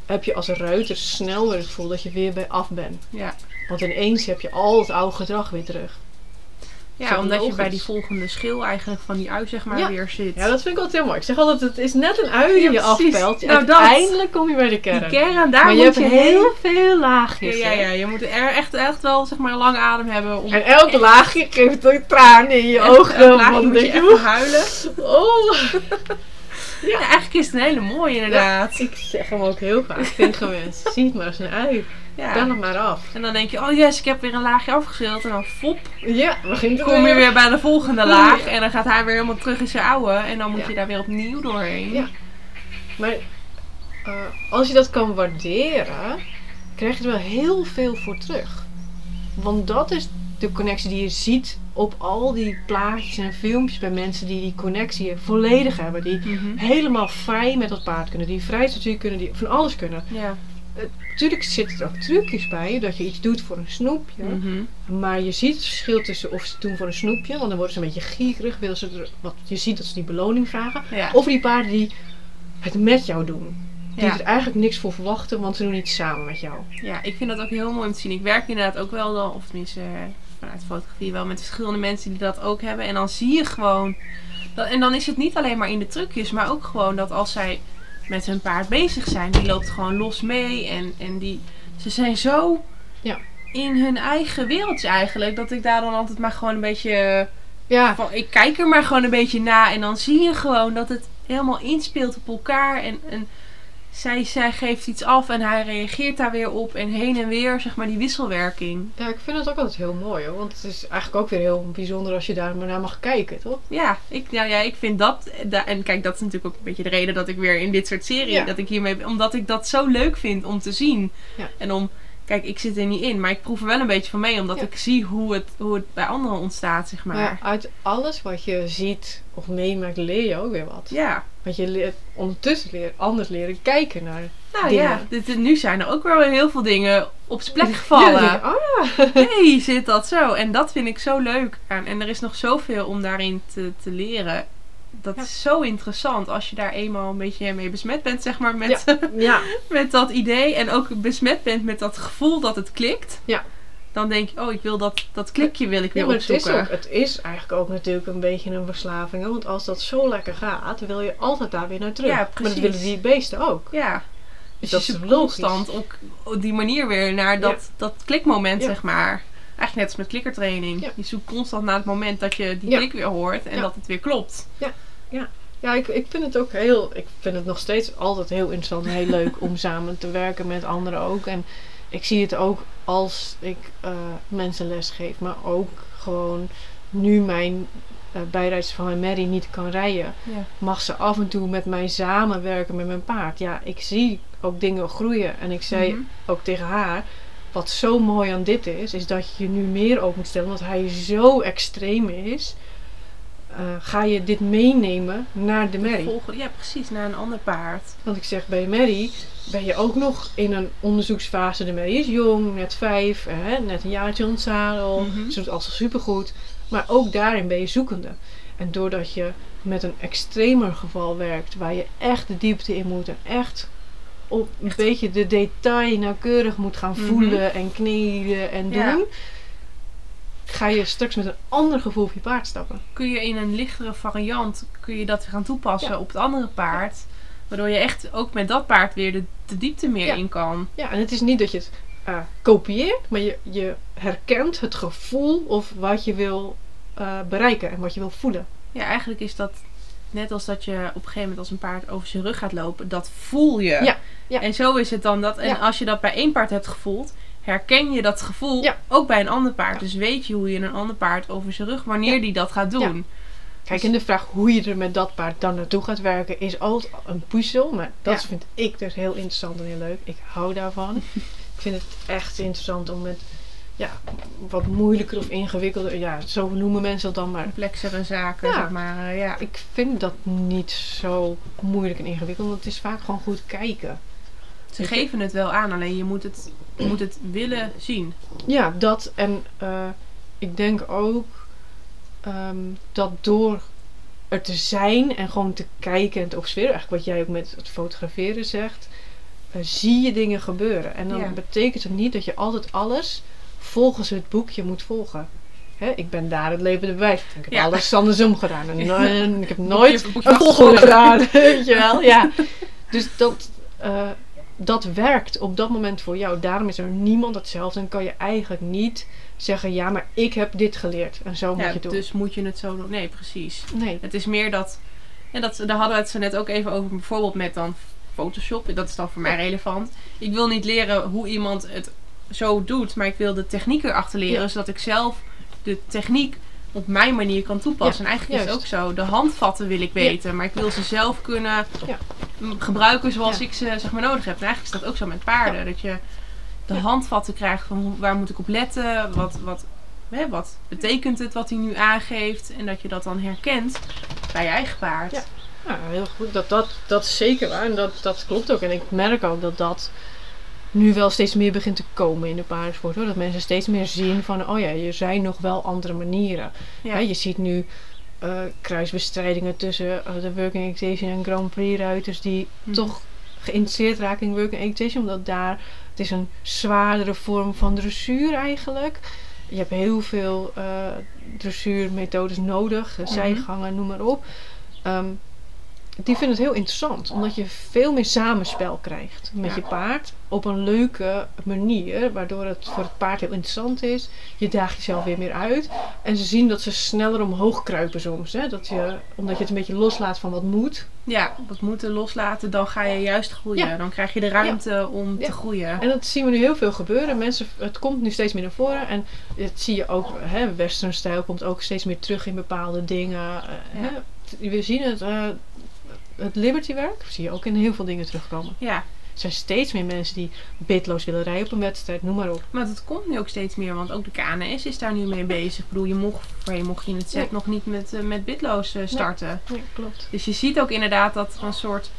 heb, je als ruiter snel weer het gevoel dat je weer bij af bent. Ja. Want ineens heb je al het oude gedrag weer terug. Ja, dat omdat je bij die volgende schil eigenlijk van die ui zeg maar Ja. weer zit. Ja, dat vind ik altijd heel mooi. Ik zeg altijd, het is net een ui die Ja, je afpelt. Nou. Uiteindelijk kom je bij de kern. Die kern, daar maar je moet hebt je heel veel Ja, laagjes. ja, hè? ja, je moet er echt, echt wel zeg maar een lange adem hebben om En elke laagje geeft ook tranen in je echt ogen. elk laagje moet je echt huilen. oh. (laughs) Ja, eigenlijk is het een hele mooie inderdaad. Ik zeg hem ook heel vaak tegen mensen. Zie het maar als een ui. Ja. Bel hem maar af. En dan denk je, oh yes, ik heb weer een laagje afgeschild. En dan fop, Ja, begint het kom je weer bij de volgende laag. En dan gaat hij weer helemaal terug in zijn oude. En dan moet Ja. je daar weer opnieuw doorheen. Ja. Maar eh, als je dat kan waarderen, krijg je er wel heel veel voor terug. Want dat is de connectie die je ziet op al die plaatjes en filmpjes bij mensen die die connectie volledig hebben. Die Mhm. helemaal vrij met dat paard kunnen. Die vrij statue kunnen, die van alles kunnen. Ja. Natuurlijk zitten er ook trucjes bij, dat je iets doet voor een snoepje. Mhm. Maar je ziet het verschil tussen of ze het doen voor een snoepje, want dan worden ze een beetje gierig. Willen ze er, wat, je ziet dat ze die beloning vragen. Ja. Of die paarden die het met jou doen. Die Ja. er eigenlijk niks voor verwachten, want ze doen iets samen met jou. ja, ik vind dat ook heel mooi om te zien. Ik werk inderdaad ook wel, dan, of tenminste eh, vanuit fotografie wel, met verschillende mensen die dat ook hebben. En dan zie je gewoon, dat, en dan is het niet alleen maar in de trucjes, maar ook gewoon dat als zij met hun paard bezig zijn, die loopt gewoon los mee. En, en die, ze zijn zo Ja. in hun eigen wereldje eigenlijk, dat ik daar dan altijd maar gewoon een beetje... Ja, Van, ik kijk er maar gewoon een beetje na en dan zie je gewoon dat het helemaal inspeelt op elkaar. En, en zij, zij geeft iets af en hij reageert daar weer op. En heen en weer, zeg maar, die wisselwerking. ja, ik vind het ook altijd heel mooi hoor. Want het is eigenlijk ook weer heel bijzonder als je daar maar naar mag kijken, toch? Ja, ik, ja, ja, ik vind dat. da- En kijk, dat is natuurlijk ook een beetje de reden dat ik weer in dit soort serie. Ja. Dat ik hiermee. Omdat ik dat zo leuk vind om te zien. Ja. En om. Kijk, ik zit er niet in, maar ik proef er wel een beetje van mee. Omdat Ja. ik zie hoe het, hoe het bij anderen ontstaat, zeg maar. Maar uit alles wat je ziet of meemaakt, leer je ook weer wat. ja. Want je leert ondertussen leer, anders leren kijken naar Nou dingen. ja, dit, nu zijn er ook wel weer heel veel dingen op zijn plek (laughs) gevallen. oh ja. hey, zit dat zo? En dat vind ik zo leuk aan. En er is nog zoveel om daarin te, te leren. Dat Ja. is zo interessant als je daar eenmaal een beetje mee besmet bent, zeg maar, met, (laughs) Ja, met dat idee. En ook besmet bent met dat gevoel dat het klikt. Ja. Dan denk je, oh, ik wil dat, dat klikje wil ik weer Ja, maar het is, opzoeken. ook, het is eigenlijk ook natuurlijk een beetje een verslaving. Want als dat zo lekker gaat, wil je altijd daar weer naar terug. Ja, maar dat precies. willen die beesten ook. Ja. Dus dat je is zoekt constant op, op die manier weer naar dat, dat klikmoment, zeg maar. Eigenlijk net als met klikkertraining. Ja. Je zoekt constant naar het moment dat je die klik weer hoort en dat het weer klopt. Ja, ik, ik vind het ook heel. Ik vind het nog steeds altijd heel interessant en heel (laughs) leuk om samen te werken met anderen ook. En ik zie het ook als ik eh, mensen les geef, maar ook gewoon nu mijn uh, bijrijdster van mijn Mary niet kan rijden, Ja. mag ze af en toe met mij samenwerken met mijn paard. Ja, ik zie ook dingen groeien. En ik zei Mhm. ook tegen haar. Wat zo mooi aan dit is, is dat je je nu meer ook moet stellen, omdat hij zo extreem is. Eh, ga je dit meenemen naar de merrie? Ja, precies, naar een ander paard. Want ik zeg, bij Mary ben je ook nog in een onderzoeksfase. De Mary is jong, net vijf, hè, net een jaartje on het zadel. Mhm. Ze doet alles supergoed. Maar ook daarin ben je zoekende. En doordat je met een extremer geval werkt, waar je echt de diepte in moet en echt op een beetje de detail nauwkeurig moet gaan Mhm. voelen en kneden en doen, Ja. Ga je straks met een ander gevoel op je paard stappen. Kun je in een lichtere variant kun je dat gaan toepassen Ja. op het andere paard. Waardoor je echt ook met dat paard weer de, de diepte meer Ja. in kan. Ja, en het is niet dat je het eh, kopieert, maar je, je herkent het gevoel of wat je wil eh, bereiken en wat je wil voelen. Ja, eigenlijk is dat net als dat je op een gegeven moment als een paard over zijn rug gaat lopen. Dat voel je. Ja, ja. En zo is het dan dat. En Ja. als je dat bij één paard hebt gevoeld, herken je dat gevoel Ja. ook bij een ander paard. Ja. Dus weet je hoe je een ander paard over zijn rug, wanneer Ja. die dat gaat doen. Kijk, en de vraag hoe je er met dat paard dan naartoe gaat werken is altijd een puzzel. Maar dat vind ik dus heel interessant en heel leuk. Ik hou daarvan. (laughs) ik vind het echt interessant om met ja, wat moeilijker of ingewikkelder, ja, zo noemen mensen dat dan maar. Complexere zaken, zeg maar. eh, ja. Ik vind dat niet zo moeilijk en ingewikkeld, want het is vaak gewoon goed kijken. Ze geven het wel aan, alleen je moet het, je moet het willen zien. Ja, dat en eh, ik denk ook ehm, dat door er te zijn en gewoon te kijken en te observeren, eigenlijk wat jij ook met het fotograferen zegt, eh, zie je dingen gebeuren. En dan Ja. betekent het niet dat je altijd alles volgens het boekje moet volgen. Hè, ik ben daar het levende bewijs. van. Ik heb Ja. alles andersom gedaan. En, (laughs) en ik heb nooit Boekje- boekje een gedaan. (laughs) Weet je wel? Ja. Dus dat, eh, dat werkt op dat moment voor jou. Daarom is er niemand hetzelfde. En kan je eigenlijk niet zeggen: ja, maar ik heb dit geleerd. En zo moet Ja, je het doen. dus moet je het zo doen. Nee, precies. Nee. Het is meer dat, en dat, daar hadden we het zo net ook even over, bijvoorbeeld met dan Photoshop. Dat is dan voor mij relevant. Ik wil niet leren hoe iemand het zo doet, maar ik wil de techniek erachter leren, Ja. zodat ik zelf de techniek op mijn manier kan toepassen. Ja, en eigenlijk is het ook zo. De handvatten wil ik weten, maar ik wil ze zelf kunnen Ja. gebruiken zoals ik ze zeg maar nodig heb. En eigenlijk is dat ook zo met paarden. Dat je de handvatten krijgt van waar moet ik op letten, wat, wat, hè, wat betekent het wat hij nu aangeeft. En dat je dat dan herkent bij je eigen paard. Ja. Ja, heel goed. Dat, dat, dat is zeker waar. En dat, dat klopt ook. En ik merk ook dat dat nu wel steeds meer begint te komen in de paardensport. Hoor. Dat mensen steeds meer zien van, oh ja, er zijn nog wel andere manieren. Ja. Hè, je ziet nu eh, kruisbestrijdingen tussen eh, de Working Equitation en Grand Prix ruiters die Mhm. toch geïnteresseerd raken in Working Equitation. Omdat daar, het is een zwaardere vorm van dressuur eigenlijk. Je hebt heel veel eh, dressuurmethodes nodig, Mhm. zijgangen, noem maar op. Ehm, die vinden het heel interessant, omdat je veel meer samenspel krijgt met Ja. je paard op een leuke manier, waardoor het voor het paard heel interessant is. Je daagt jezelf weer meer uit en ze zien dat ze sneller omhoog kruipen soms. Hè? Dat je, omdat je het een beetje loslaat van wat moet. Ja, wat moeten loslaten, dan ga je juist groeien. Ja. Dan krijg je de ruimte om te groeien. En dat zien we nu heel veel gebeuren. Mensen, het komt nu steeds meer naar voren. En dat zie je ook, hè, western stijl komt ook steeds meer terug in bepaalde dingen. eh, hè. We zien het, eh, het liberty werk, zie je ook in heel veel dingen terugkomen. Ja, Er zijn steeds meer mensen die bitloos willen rijden op een wedstrijd, noem maar op. maar dat komt nu ook steeds meer, want ook de KNS is daar nu mee bezig. Ik bedoel, je mocht, voorheen mocht je in het set Nee. nog niet met, eh, met bitloos eh, starten. Nee, klopt. Dus je ziet ook inderdaad dat er een soort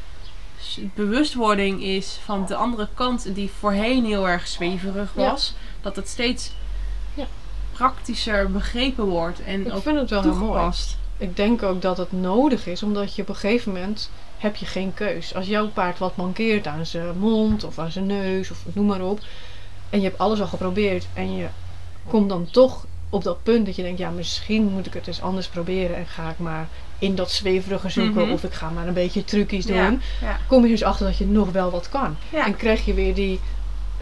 bewustwording is van de andere kant, die voorheen heel erg zweverig Ja. was, dat het steeds Ja. praktischer begrepen wordt en Ik ook vind het wel heel mooi. Ik denk ook dat het nodig is, omdat je op een gegeven moment heb je geen keus. Als jouw paard wat mankeert aan zijn mond of aan zijn neus of noem maar op. En je hebt alles al geprobeerd en je komt dan toch op dat punt dat je denkt, ja misschien moet ik het eens anders proberen en ga ik maar in dat zweverige zoeken Mhm. of ik ga maar een beetje trucjes doen. Ja, ja. Kom je dus achter dat je nog wel wat kan. Ja. En krijg je weer die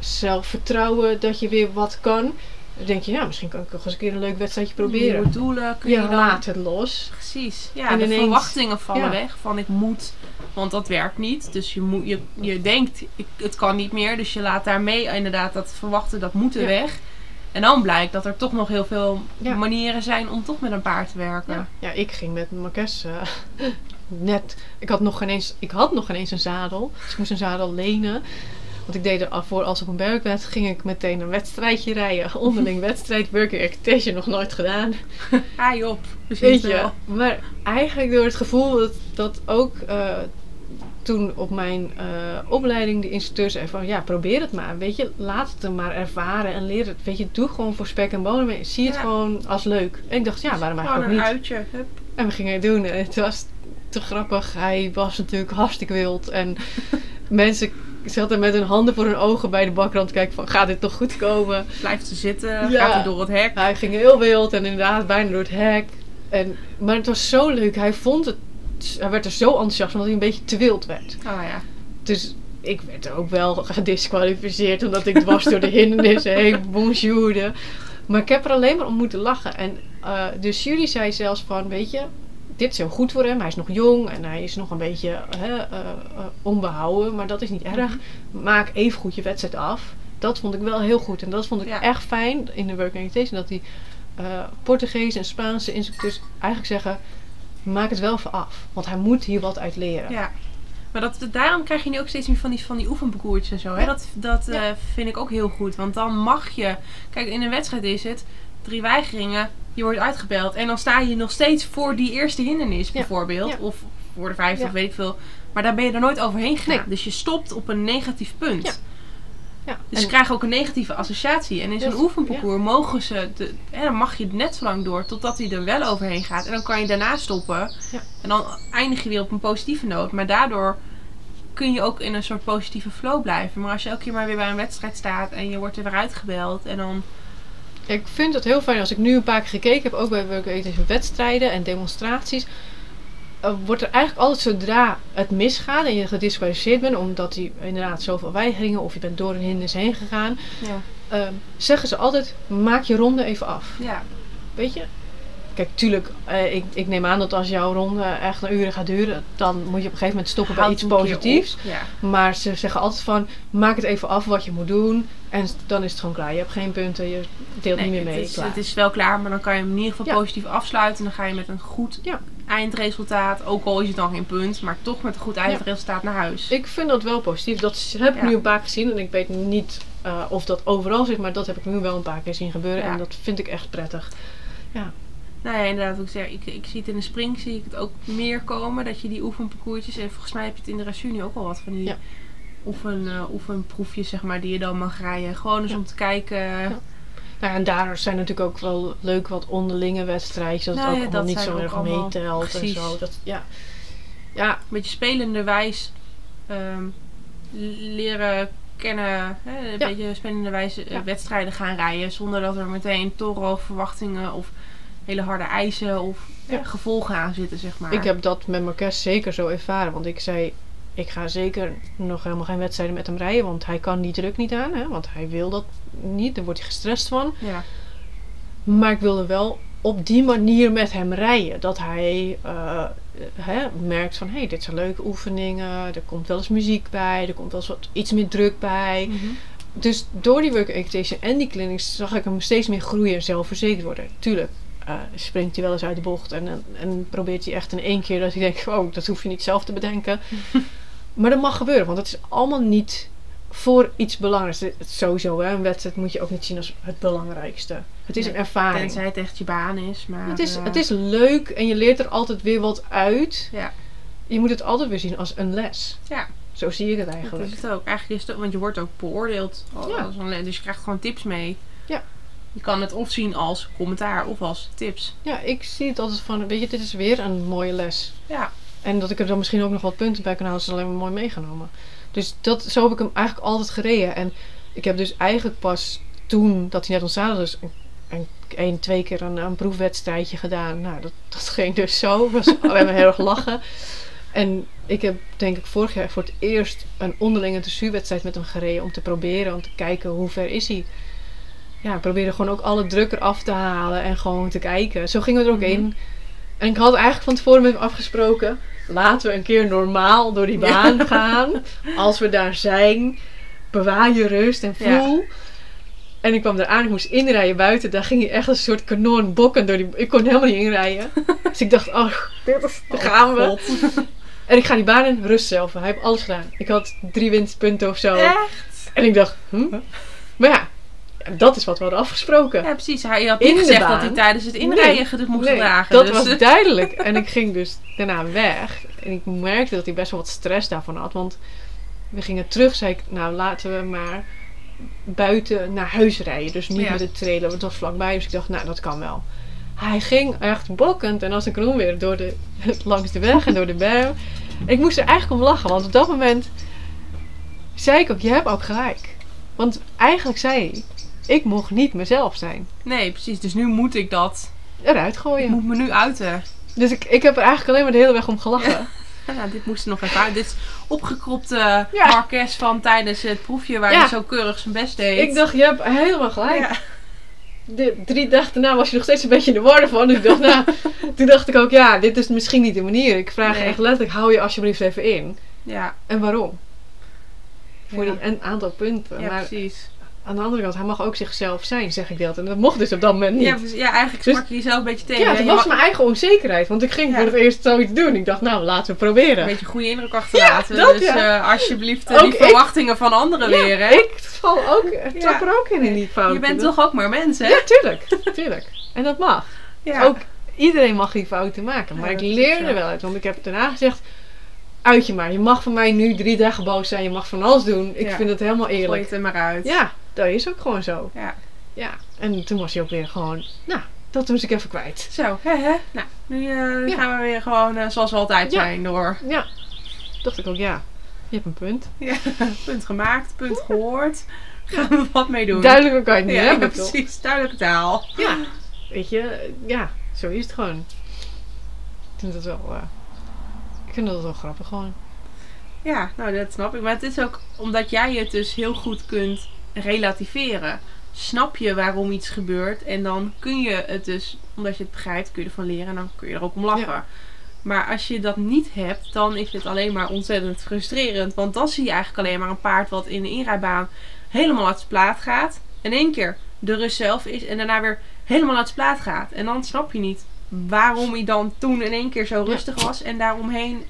zelfvertrouwen dat je weer wat kan. Dan denk je, ja, misschien kan ik nog eens een keer een leuk wedstrijdje proberen. Nieuwe doelen kun je dan... laat het los. Precies. Ja, En de ineens- verwachtingen vallen ja. weg van ik moet, want dat werkt niet. Dus je, moet, je, je denkt ik, het kan niet meer, dus je laat daarmee inderdaad dat verwachten, dat moeten Ja. weg. En dan blijkt dat er toch nog heel veel Ja. manieren zijn om toch met een paard te werken. Ja, ja ik ging met Marques eh, (laughs) net. Ik had, nog geen eens, ik had nog geen eens een zadel. Dus ik moest een zadel lenen. Want ik deed er voor als op een bergwet ging ik meteen een wedstrijdje rijden. (laughs) Onderling wedstrijd, working equitation nog nooit gedaan. (laughs) Haai op. Weet je, wel. maar eigenlijk door het gevoel dat, dat ook eh, toen op mijn eh, opleiding de instructeur zei van ja, probeer het maar. Weet je, laat het er maar ervaren en leer het. Weet je, doe gewoon voor spek en bonen. Zie het gewoon als leuk. En ik dacht, ja, waarom Gewoon eigenlijk een ook niet? uitje. Hup. En we gingen het doen en het was te grappig. Hij was natuurlijk hartstikke wild. En (laughs) mensen zaten met hun handen voor hun ogen bij de bakrand te kijken van gaat dit toch goed komen? Blijft ze zitten, Ja. gaat hij door het hek. Hij ging heel wild en inderdaad bijna door het hek. En, maar het was zo leuk. Hij vond het, hij werd er zo enthousiast omdat hij een beetje te wild werd. Oh ja. Dus ik werd er ook wel gedisqualificeerd omdat ik dwars door de hindernissen (laughs) heen bonjourde. Maar ik heb er alleen maar om moeten lachen. En eh, de jury zei zelfs van, weet je, dit is heel goed voor hem. Hij is nog jong en hij is nog een beetje hè, eh, eh, onbehouden. Maar dat is niet erg. Maak even goed je wedstrijd af. Dat vond ik wel heel goed. En dat vond ik Ja. echt fijn in de working education. Dat die eh Portugese en Spaanse instructeurs eigenlijk zeggen... Maak het wel even af. Want hij moet hier wat uit leren. Ja. Maar dat, daarom krijg je nu ook steeds meer van die, van die en zo. Hè? Ja. Dat, dat Ja. vind ik ook heel goed. Want dan mag je... Kijk, in een wedstrijd is het drie weigeringen. Je wordt uitgebeld. En dan sta je nog steeds voor die eerste hindernis bijvoorbeeld. Of voor de vijfde, of weet ik veel. Maar daar ben je er nooit overheen gegaan. Nee. Dus je stopt op een negatief punt. Ja. Ja. Dus En- ze krijgen ook een negatieve associatie. En in zo'n Dus, oefenparcours mogen ze... De, hè, dan mag je net zo lang door totdat hij er wel overheen gaat. En dan kan je daarna stoppen. Ja. En dan eindig je weer op een positieve noot. Maar daardoor kun je ook in een soort positieve flow blijven. Maar als je elke keer maar weer bij een wedstrijd staat en je wordt er weer uitgebeld. En dan... Ik vind het heel fijn als ik nu een paar keer gekeken heb, ook bij working wedstrijden en demonstraties. eh, wordt er eigenlijk altijd zodra het misgaat en je gedisqualificeerd bent, omdat hij inderdaad zoveel weigeringen of je bent door een hindernis heen gegaan, Ja. ehm, zeggen ze altijd: maak je ronde even af. Ja. Weet je? Kijk, tuurlijk, eh, ik, ik neem aan dat als jouw ronde echt een uren gaat duren, dan moet je op een gegeven moment stoppen bij iets positiefs. Ja. Maar ze zeggen altijd van, maak het even af wat je moet doen. En dan is het gewoon klaar. Je hebt geen punten, je deelt niet meer mee. het, is, het is wel klaar, maar dan kan je hem in ieder geval Ja. positief afsluiten. En dan ga je met een goed Ja. eindresultaat, ook al is het dan geen punt, maar toch met een goed eindresultaat naar huis. Ik vind dat wel positief. Dat heb ik Ja. nu een paar keer gezien. En ik weet niet eh, of dat overal zit, maar dat heb ik nu wel een paar keer zien gebeuren. Ja. En dat vind ik echt prettig. Nou ja, inderdaad, wat ik zeg, ik, ik zie het in de spring zie ik het ook meer komen, dat je die oefenparcoursjes, en volgens mij heb je het in de Rassu nu ook al wat van die Ja. oefen, eh, oefenproefjes, zeg maar, die je dan mag rijden. Gewoon eens Ja. om te kijken. Nou, ja, en daar zijn natuurlijk ook wel leuk wat onderlinge wedstrijdjes. Dat Nou het ja, ook allemaal niet zo erg meetelt en zo. Dat, ja. ja, Een beetje spelenderwijs ehm, leren kennen, hè, een beetje spelenderwijs eh, Ja. wedstrijden gaan rijden, zonder dat er meteen toren verwachtingen of hele harde eisen of Ja. gevolgen aan zitten, zeg maar. ik heb dat met Marques zeker zo ervaren. Want ik zei, ik ga zeker nog helemaal geen wedstrijden met hem rijden. Want hij kan die druk niet aan. Hè, want hij wil dat niet. Daar wordt hij gestrest van. Ja. Maar ik wilde wel op die manier met hem rijden. Dat hij eh, hè, merkt van, hé, hey, dit zijn leuke oefeningen. Er komt wel eens muziek bij. Er komt wel eens wat, iets meer druk bij. Mhm. Dus door die work education en die clinics zag ik hem steeds meer groeien en zelfverzekerd worden. Tuurlijk eh, springt hij wel eens uit de bocht en, en, en probeert hij echt in één keer dat ik denk, oh, dat hoef je niet zelf te bedenken. (laughs) maar dat mag gebeuren, want het is allemaal niet voor iets belangrijks. Het sowieso, hè, een wedstrijd moet je ook niet zien als het belangrijkste. Het is Nee, een ervaring. Tenzij het echt je baan is, maar... Het is, eh, het is leuk en je leert er altijd weer wat uit. Ja. Je moet het altijd weer zien als een les. Ja. Zo zie ik het Dat eigenlijk. is het ook. Eigenlijk is het ook, want je wordt ook beoordeeld. Als Ja. een- dus je krijgt gewoon tips mee. Ja. Je kan het of zien als commentaar of als tips. Ja, ik zie het altijd van, weet je, dit is weer een mooie les. Ja. En dat ik er dan misschien ook nog wat punten bij kan houden, is alleen maar mooi meegenomen. Dus dat, zo heb ik hem eigenlijk altijd gereden. En ik heb dus eigenlijk pas toen dat hij net ontstaan dus een, een, één, twee keer een, een proefwedstrijdje gedaan. Nou, dat, dat ging dus zo. Was, (laughs) we hebben heel erg lachen. En ik heb denk ik vorig jaar voor het eerst een onderlinge dressuurwedstrijd met hem gereden. Om te proberen, om te kijken hoe ver is hij. Ja, ik probeerde gewoon ook alle druk eraf te halen en gewoon te kijken. Zo gingen we er ook Mhm. in. En ik had eigenlijk van tevoren met hem afgesproken. Laten we een keer normaal door die baan gaan. Als we daar zijn, bewaar je rust en voel. En ik kwam eraan, ik moest inrijden buiten. Daar ging hij echt als een soort kanon bokken door die... Ik kon helemaal niet inrijden. Dus ik dacht, oh, daar gaan we. God. En ik ga die baan in, rust zelf. Hij heeft alles gedaan. Ik had drie winstpunten of zo. Echt? En ik dacht, hm? Maar ja, dat is wat we hadden afgesproken. Ja, precies. Hij had niet gezegd baan. dat hij tijdens het inrijden Nee, moest Nee, dragen. dat dus, was (laughs) duidelijk. En ik ging dus daarna weg. En ik merkte dat hij best wel wat stress daarvan had. Want we gingen terug, zei ik, nou laten we maar buiten naar huis rijden. Dus niet Ja. met de trailer, want het was vlakbij. Dus ik dacht, nou dat kan wel. Hij ging echt bokkend en als een kroon weer door de, (laughs) langs de weg en door de berm. Ik moest er eigenlijk om lachen, want op dat moment zei ik ook, je hebt ook gelijk. Want eigenlijk zei ik mocht niet mezelf zijn. Nee, precies. Dus nu moet ik dat. Eruit Ik gooien. moet me nu uiten. Dus ik, ik heb er eigenlijk alleen maar de hele weg om gelachen. (laughs) Ja, dit moest er nog even uit. Dit is opgekropte Ja. Marques van tijdens het proefje waar Ja. hij zo keurig zijn best deed. Ik dacht, je hebt helemaal gelijk. Ja. De, drie dagen daarna was je nog steeds een beetje in de war van. Dus ik dacht, nou, (laughs) toen dacht ik ook, ja, dit is misschien niet de manier. Ik vraag Nee. echt letterlijk, hou je alsjeblieft even in. Ja, En waarom? Voor die, een aantal punten. ja maar precies. Aan de andere kant, hij mag ook zichzelf zijn, zeg ik dat. En dat mocht dus op dat moment niet. Ja, precies. ja, eigenlijk Dus- sprak je jezelf een beetje tegen. Ja, het was mag mijn eigen onzekerheid. Want ik ging Ja. voor het eerst zoiets doen. Ik dacht, nou, laten we proberen. een beetje goede indruk (laughs) achterlaten. Ja, dat dus ja. eh, alsjeblieft eh, Ook die ik- verwachtingen van anderen leren. ik val ook, ik trap er ook in in die fouten. je bent toch ook maar mens, hè? Ja, tuurlijk. tuurlijk. En dat mag. Ja. Ook iedereen mag die fouten maken. Maar ik leer er wel uit. Want ik heb daarna gezegd, uit je maar. Je mag van mij nu drie dagen boos zijn. Je mag van alles doen. Ik vind het helemaal Gooi eerlijk. het er maar uit. Ja, dat is ook gewoon zo. Ja. Ja. En toen was hij ook weer gewoon, nou, dat was ik even kwijt. Zo, hè, hè. Nou, nu Ja. gaan we weer gewoon eh, zoals we altijd Ja. zijn door. Ja. Dacht ik ook, ja, je hebt een punt. Ja, (laughs) punt gemaakt, punt gehoord. Gaan we wat mee doen. Duidelijker kan je het niet ja, hebben, toch? precies. Duidelijke taal. Ja. Weet je, ja, zo is het gewoon. Ik vind het wel, eh, ik vind dat wel grappig gewoon. Ja, nou dat snap ik. Maar het is ook omdat jij het dus heel goed kunt relativeren. Snap je waarom iets gebeurt en dan kun je het dus, omdat je het begrijpt, kun je ervan leren en dan kun je er ook om lachen. Ja. Maar als je dat niet hebt, dan is het alleen maar ontzettend frustrerend. Want dan zie je eigenlijk alleen maar een paard wat in de inrijbaan helemaal uit zijn plaat gaat. In één keer de rust zelf is en daarna weer helemaal uit zijn plaat gaat. En dan snap je niet waarom hij dan toen in één keer zo Ja. rustig was en daaromheen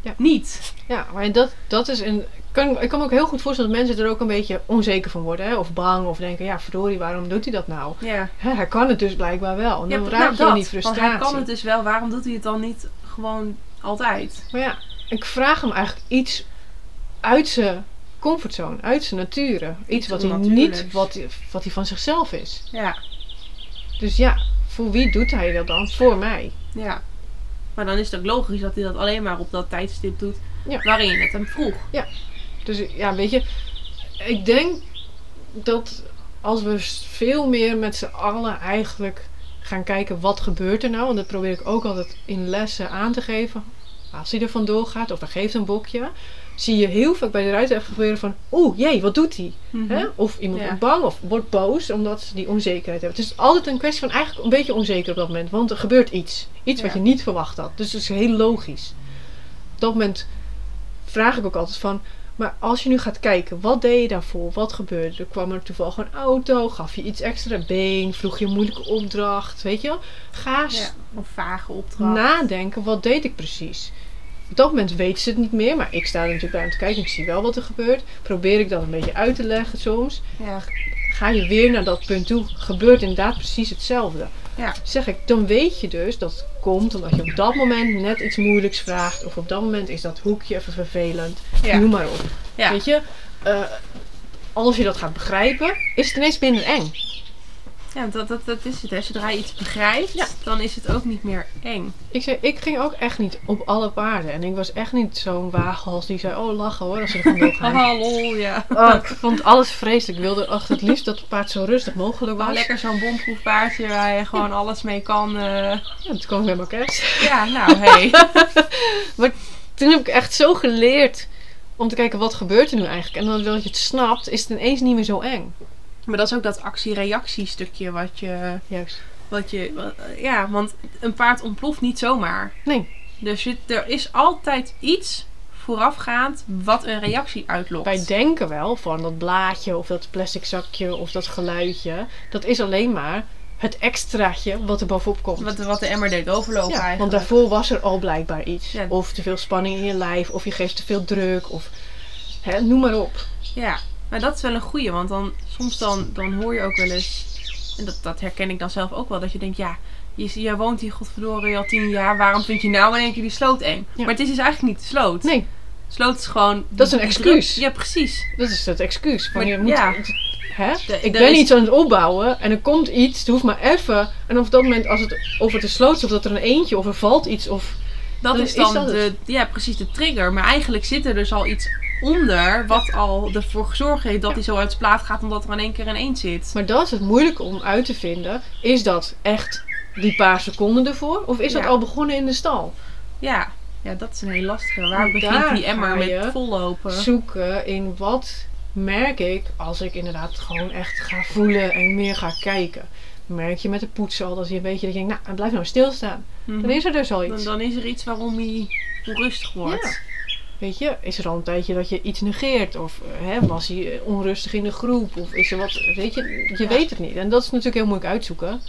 Ja. niet. Ja, maar dat, dat is een. Kan, ik kan me ook heel goed voorstellen dat mensen er ook een beetje onzeker van worden. Hè? Of bang. Of denken, ja, verdorie, waarom doet hij dat nou? Ja. Hè, hij kan het dus blijkbaar wel. En Ja, dan nou, raak je dat. in die frustratie. hij kan het dus wel, waarom doet hij het dan niet gewoon altijd? Maar ja, ik vraag hem eigenlijk iets uit zijn comfortzone, uit zijn nature. Iets, wat hij niet, wat, wat hij van zichzelf is. Ja, Dus ja, voor wie doet hij dat dan? Voor mij. ja. Maar dan is het ook logisch dat hij dat alleen maar op dat tijdstip doet Ja. waarin je het hem vroeg. Dus ja, weet je, ik denk dat als we veel meer met z'n allen eigenlijk gaan kijken wat gebeurt er nou, want dat probeer ik ook altijd in lessen aan te geven. Als hij er vandoor gaat of hij geeft een bokje, zie je heel vaak bij de ruiter even gebeuren van, oeh, jee, wat doet hij? Hè? Of iemand Ja. wordt bang of wordt boos omdat ze die onzekerheid hebben. Het is altijd een kwestie van eigenlijk een beetje onzeker op dat moment. Want er gebeurt iets. Iets wat je niet verwacht had. Dus het is heel logisch. Op dat moment vraag ik ook altijd van... Maar als je nu gaat kijken, wat deed je daarvoor? Wat gebeurde er? Kwam er toevallig een auto? Gaf je iets extra been? Vroeg je een moeilijke opdracht? Weet je wel? Ga Ja, Of vage opdracht. nadenken, wat deed ik precies? Op dat moment weten ze het niet meer, maar ik sta er natuurlijk bij om te kijken. Ik zie wel wat er gebeurt. Probeer ik dat een beetje uit te leggen soms. Ja. Ga je weer naar dat punt toe, gebeurt inderdaad precies hetzelfde. Ja. Zeg ik, dan weet je dus dat het komt omdat je op dat moment net iets moeilijks vraagt. Of op dat moment is dat hoekje even vervelend. Ja. Noem maar op. Ja. Weet je, eh, als je dat gaat begrijpen, is het ineens minder eng. Ja, dat, dat, dat is het. Hè. Zodra je iets begrijpt, Ja. dan is het ook niet meer eng. Ik, zei, ik ging ook echt niet op alle paarden. En ik was echt niet zo'n waaghals die zei, oh lachen hoor, als ze er vandoor (laughs) gaan. Haha, lol, ja. Oh, ik vond alles vreselijk. Ik wilde echt het liefst dat het paard zo rustig mogelijk was. lekker zo'n bomproef paardje waar je gewoon alles mee kan. eh. Ja, toen kwam mijn kerst. Ja, nou, hey. (laughs) Toen heb ik echt zo geleerd om te kijken wat gebeurt er nu eigenlijk. En dan dat je het snapt, is het ineens niet meer zo eng. Maar dat is ook dat actie-reactie stukje wat je, Juist. wat je... wat- ja, want een paard ontploft niet zomaar. Nee, Dus je, er is altijd iets voorafgaand wat een reactie uitlokt. wij denken wel van dat blaadje of dat plastic zakje of dat geluidje. Dat is alleen maar het extraatje wat er bovenop komt. Wat, wat de emmer deed overlopen Ja, eigenlijk. want daarvoor was er al blijkbaar iets. Ja. Of te veel spanning in je lijf, of je geeft te veel druk, of hè, noem maar op. Ja, maar dat is wel een goeie. Want dan, soms dan, dan hoor je ook wel eens... En dat, dat herken ik dan zelf ook wel. Dat je denkt, ja, je, je woont hier godverdorie al tien jaar. Waarom vind je nou in één keer die sloot eng? Ja. Maar het is dus eigenlijk niet de sloot. Nee, Sloot is gewoon... Dat is een excuus. Ja, precies. dat is het excuus. Maar je moet, ja. hè? De- ik ben is- iets aan het opbouwen en er komt iets, het hoeft maar even. En op dat moment, als het, of het sloot of dat er een eentje, of er valt iets, of... Dat Dan is is dan dat de, het. ja, precies de trigger. Maar eigenlijk zit er dus al iets onder wat al ervoor gezorgd heeft dat hij zo uit zijn plaat gaat omdat er in één keer een eend zit. Maar dat is het moeilijke om uit te vinden. Is dat echt die paar seconden ervoor? Of is dat al begonnen in de stal? Ja, ja dat is een heel lastige. Waar begint die emmer ga met vollopen? Zoeken in wat merk ik als ik inderdaad gewoon echt ga voelen en meer ga kijken. Merk je met de poetsen al dat je een beetje dat je denkt, nou, blijf nou stilstaan. Mhm. Dan is er dus al dan, iets. dan is er iets waarom hij onrustig wordt. Weet je, is er al een tijdje dat je iets negeert? Of eh, hè, was hij eh, onrustig in de groep? Of is er wat, weet je, je Ja. weet het niet. En dat is natuurlijk heel moeilijk uitzoeken.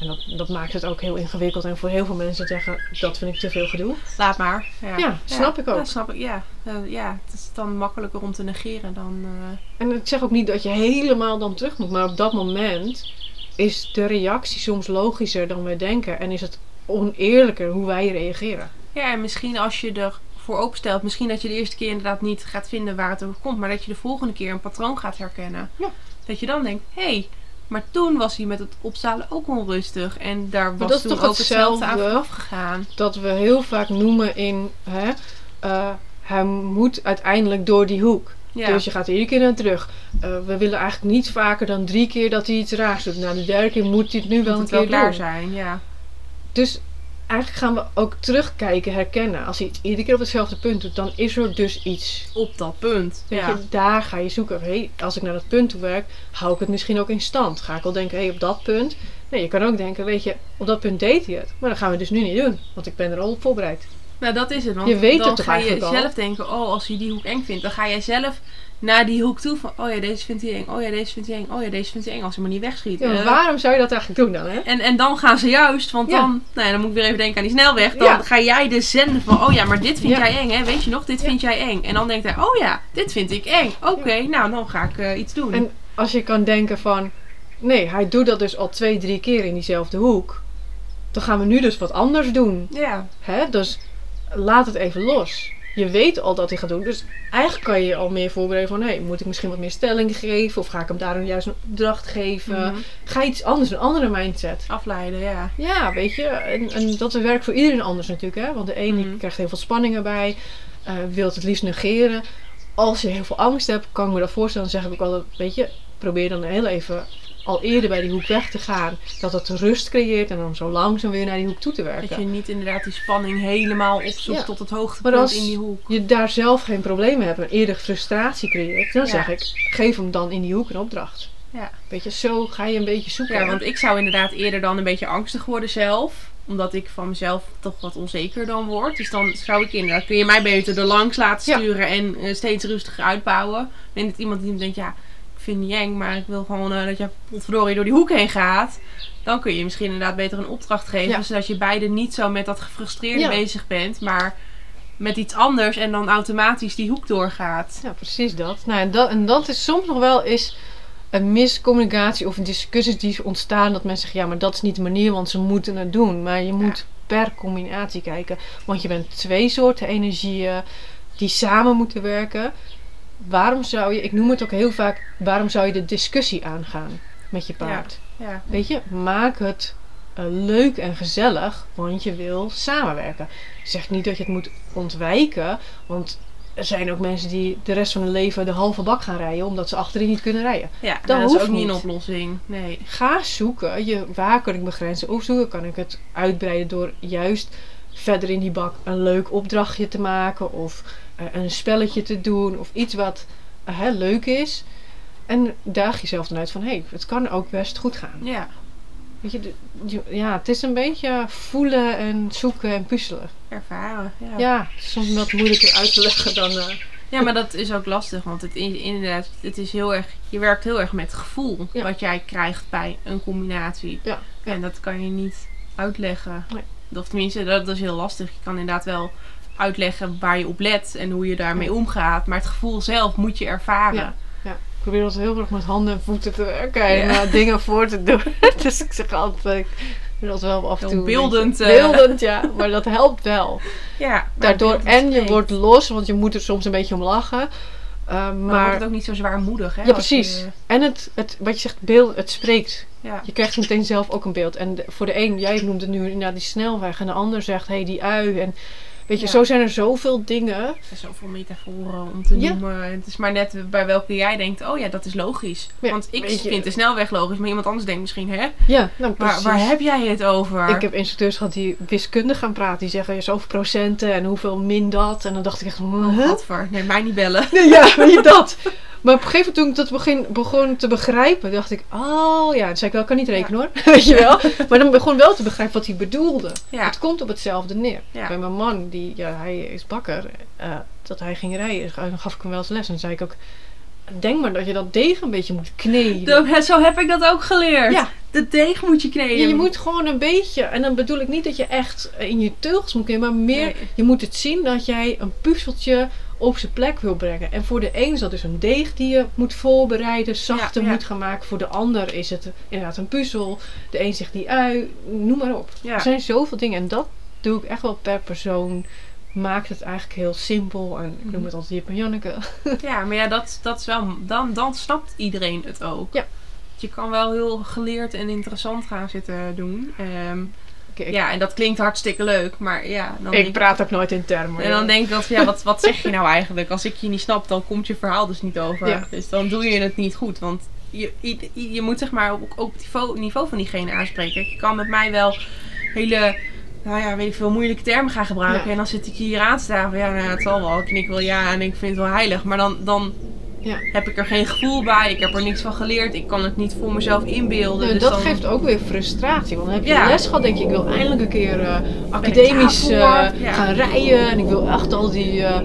En dat, dat maakt het ook heel ingewikkeld. En voor heel veel mensen zeggen, dat vind ik te veel gedoe. Laat maar. Ja, Ja, snap ik ook. Ja, snap ik, ja. Eh, ja, het is dan makkelijker om te negeren dan... eh, En ik zeg ook niet dat je helemaal dan terug moet. Maar op dat moment is de reactie soms logischer dan wij denken. En is het oneerlijker hoe wij reageren. Ja, en misschien als je ervoor openstelt, misschien dat je de eerste keer inderdaad niet gaat vinden waar het over komt, maar dat je de volgende keer een patroon gaat herkennen. Ja. Dat je dan denkt, hé, hey, maar toen was hij met het opstalen ook onrustig en daar was dat is toen toch ook hetzelfde aan hetzelfde? vooraf gegaan. Dat we heel vaak noemen in... Hè, eh, hij moet uiteindelijk door die hoek. Ja, Dus je gaat er iedere keer naar terug. Eh, we willen eigenlijk niet vaker dan drie keer dat hij iets raars doet. Na de derde keer moet hij het nu wel een wel keer klaar doen. zijn, ja. Dus eigenlijk gaan we ook terugkijken, herkennen. Als hij iedere keer op hetzelfde punt doet, dan is er dus iets. Op dat punt. Weet Ja. je, daar ga je zoeken. Hey, als ik naar dat punt toe werk, hou ik het misschien ook in stand. Ga ik wel denken, hey, op dat punt. Nee, je kan ook denken, weet je, op dat punt deed hij het. Maar dat gaan we dus nu niet doen. Want ik ben er al op voorbereid. Nou, dat is het. Want Je weet dan het ga je al? zelf denken, oh, als je die hoek eng vindt, dan ga jij zelf naar die hoek toe van, oh ja, deze vindt hij eng, oh ja, deze vindt hij eng, oh ja, deze vindt hij eng, als hij maar niet wegschiet. Ja, maar waarom zou je dat eigenlijk doen dan, hè? En, en dan gaan ze juist, want Ja. dan, nou ja, dan moet ik weer even denken aan die snelweg. Dan ga jij dus zenden van, oh ja, maar dit vind jij eng, hè? Weet je nog, dit vind jij eng. En dan denkt hij, oh ja, dit vind ik eng. Oké, nou, dan ga ik eh, iets doen. En als je kan denken van, nee, hij doet dat dus al twee, drie keer in diezelfde hoek. Dan gaan we nu dus wat anders doen. ja, Hè? Dus laat het even los. Je weet al dat hij gaat doen. Dus eigenlijk kan je je al meer voorbereiden van... Hey, moet ik misschien wat meer stelling geven? Of ga ik hem daarom juist een opdracht geven? Mhm. Ga iets anders, een andere mindset. afleiden, ja. Ja, weet je. En, en dat werkt voor iedereen anders natuurlijk. Hè? Want de een die Mhm. krijgt heel veel spanning erbij. eh wil het het liefst negeren. Als je heel veel angst hebt, kan ik me dat voorstellen. Dan zeg ik ook altijd, weet je... Probeer dan heel even al eerder bij die hoek weg te gaan. Dat het rust creëert. En dan zo langzaam weer naar die hoek toe te werken. Dat je niet inderdaad die spanning helemaal opzoekt Ja. tot het Maar hoogtepunt als in die hoek. je daar zelf geen problemen hebt en eerder frustratie creëert, dan Ja. zeg ik, geef hem dan in die hoek een opdracht. Ja. Weet je, zo ga je een beetje zoeken. Ja, want ik zou inderdaad eerder dan een beetje angstig worden zelf. Omdat ik van mezelf toch wat onzeker dan word. Dus dan zou ik inderdaad, kun je mij beter er langs laten Ja. sturen en eh, steeds rustiger uitbouwen. En dat iemand die denkt, ja, vind eng, maar ik wil gewoon eh, dat je potverdorie door die hoek heen gaat. Dan kun je misschien inderdaad beter een opdracht geven. Ja. Zodat je beide niet zo met dat gefrustreerde Ja. bezig bent, maar met iets anders en dan automatisch die hoek doorgaat. Ja, precies dat. Nou, en dat, en dat is soms nog wel eens een miscommunicatie of discussies die ontstaan dat mensen zeggen ja, maar dat is niet de manier, want ze moeten het doen. Maar je moet per combinatie kijken, want je bent twee soorten energieën die samen moeten werken. Waarom zou je, ik noem het ook heel vaak, waarom zou je de discussie aangaan met je paard? Ja. Weet je, maak het eh, leuk en gezellig, want je wil samenwerken. Zeg niet dat je het moet ontwijken, want er zijn ook mensen die de rest van hun leven de halve bak gaan rijden omdat ze achterin niet kunnen rijden. Ja, Dat dat is hoeft ook niet een oplossing. Nee. Ga zoeken, je, waar kan ik begrenzen of zoeken? Kan ik het uitbreiden door juist verder in die bak een leuk opdrachtje te maken of een spelletje te doen of iets wat eh, hè, leuk is. En daag jezelf dan uit van hé, hey, het kan ook best goed gaan. Ja. Weet je, ja, het is een beetje voelen en zoeken en puzzelen. Ervaren. Ja. Ja, soms wat moeilijker uit te leggen dan. eh, Ja, maar dat is ook lastig, want het, in- inderdaad, het is heel erg, je werkt heel erg met gevoel Ja. wat jij krijgt bij een combinatie. ja, ja. En dat kan je niet uitleggen. Nee. Of tenminste, dat, dat is heel lastig. Je kan inderdaad wel uitleggen waar je op let en hoe je daarmee omgaat. Maar het gevoel zelf moet je ervaren. Ja. ja. Ik probeer altijd heel erg met handen en voeten te werken en Ja. eh, dingen voor te doen. (laughs) dus ik zeg altijd, dat wel af en toe. beeldend, eh. Beeldend, ja. Maar dat helpt wel. Ja, Daardoor, en je wordt los, want je moet er soms een beetje om lachen. Eh, Maar, dan maar wordt het ook niet zo zwaarmoedig, hè? Ja, je- precies. En het, het, wat je zegt, beeld, het spreekt. ja. Je krijgt meteen zelf ook een beeld. En de- voor de een, jij noemt het nu inderdaad die snelweg. En de ander zegt, hé, hey, die ui. En weet je, Ja. zo zijn er zoveel dingen. Er zijn zoveel metaforen om te Ja. noemen. Het is maar net bij welke jij denkt, oh ja, dat is logisch. Ja, Want ik je- vind de snelweg logisch, maar iemand anders denkt misschien, hè? Ja, nou Waar, precies. waar heb jij het over? Ik heb instructeurs gehad die wiskundig gaan praten. Die zeggen, zoveel procenten en hoeveel min dat. En dan dacht ik echt, Oh, huh? gadver. Nee, mij niet bellen. Nee, ja, weet je dat. (laughs) Maar op een gegeven moment toen ik dat begin, begon te begrijpen, dacht ik, oh ja, dan zei ik wel, ik kan niet rekenen hoor, (laughs) weet je wel. Maar dan begon wel te begrijpen wat hij bedoelde. Ja. Het komt op hetzelfde neer. Ja. Bij mijn man, die, ja, hij is bakker, eh, dat hij ging rijden, dan gaf ik hem wel eens les. En zei ik ook, denk maar dat je dat deeg een beetje moet kneden. Zo heb ik dat ook geleerd. Ja. De deeg moet je kneden. Ja, je moet gewoon een beetje, en dan bedoel ik niet dat je echt in je teugels moet kneden, maar meer, Nee. je moet het zien dat jij een puzzeltje op zijn plek wil brengen. En voor de een is dat dus een deeg die je moet voorbereiden, zachter Ja, ja. moet gaan maken. Voor de ander is het inderdaad een puzzel. De een zegt die ui, noem maar op. Ja. Er zijn zoveel dingen en dat doe ik echt wel per persoon. Maakt het eigenlijk heel simpel en ik noem Mhm. het altijd Jip en Janneke. (laughs) Ja, maar ja, dat, dat is wel... Dan, dan snapt iedereen het ook. Ja. Je kan wel heel geleerd en interessant gaan zitten doen. Ehm, ik, ja, en dat klinkt hartstikke leuk. Maar ja, dan ik praat ook nooit in termen. en dan denk ik dat, ja, wat, wat zeg je nou (laughs) eigenlijk? Als ik je niet snap, dan komt je verhaal dus niet over. Ja. Dus dan doe je het niet goed. Want je, je, je moet zeg maar ook op het niveau, niveau van diegene aanspreken. Je kan met mij wel hele, nou ja, weet ik veel, moeilijke termen gaan gebruiken. Ja. En dan zit ik hier aan te staan van, ja, nou, het zal wel. Ik knik wel ja en ik vind het wel heilig. Maar dan, dan Ja. heb ik er geen gevoel bij. Ik heb er niks van geleerd. Ik kan het niet voor mezelf inbeelden. Ja, dus dat dan, geeft ook weer frustratie. Want dan heb je Ja. les gehad, denk je, ik wil eindelijk een keer eh, academisch eh, gaan rijden. En ik wil echt al die eh,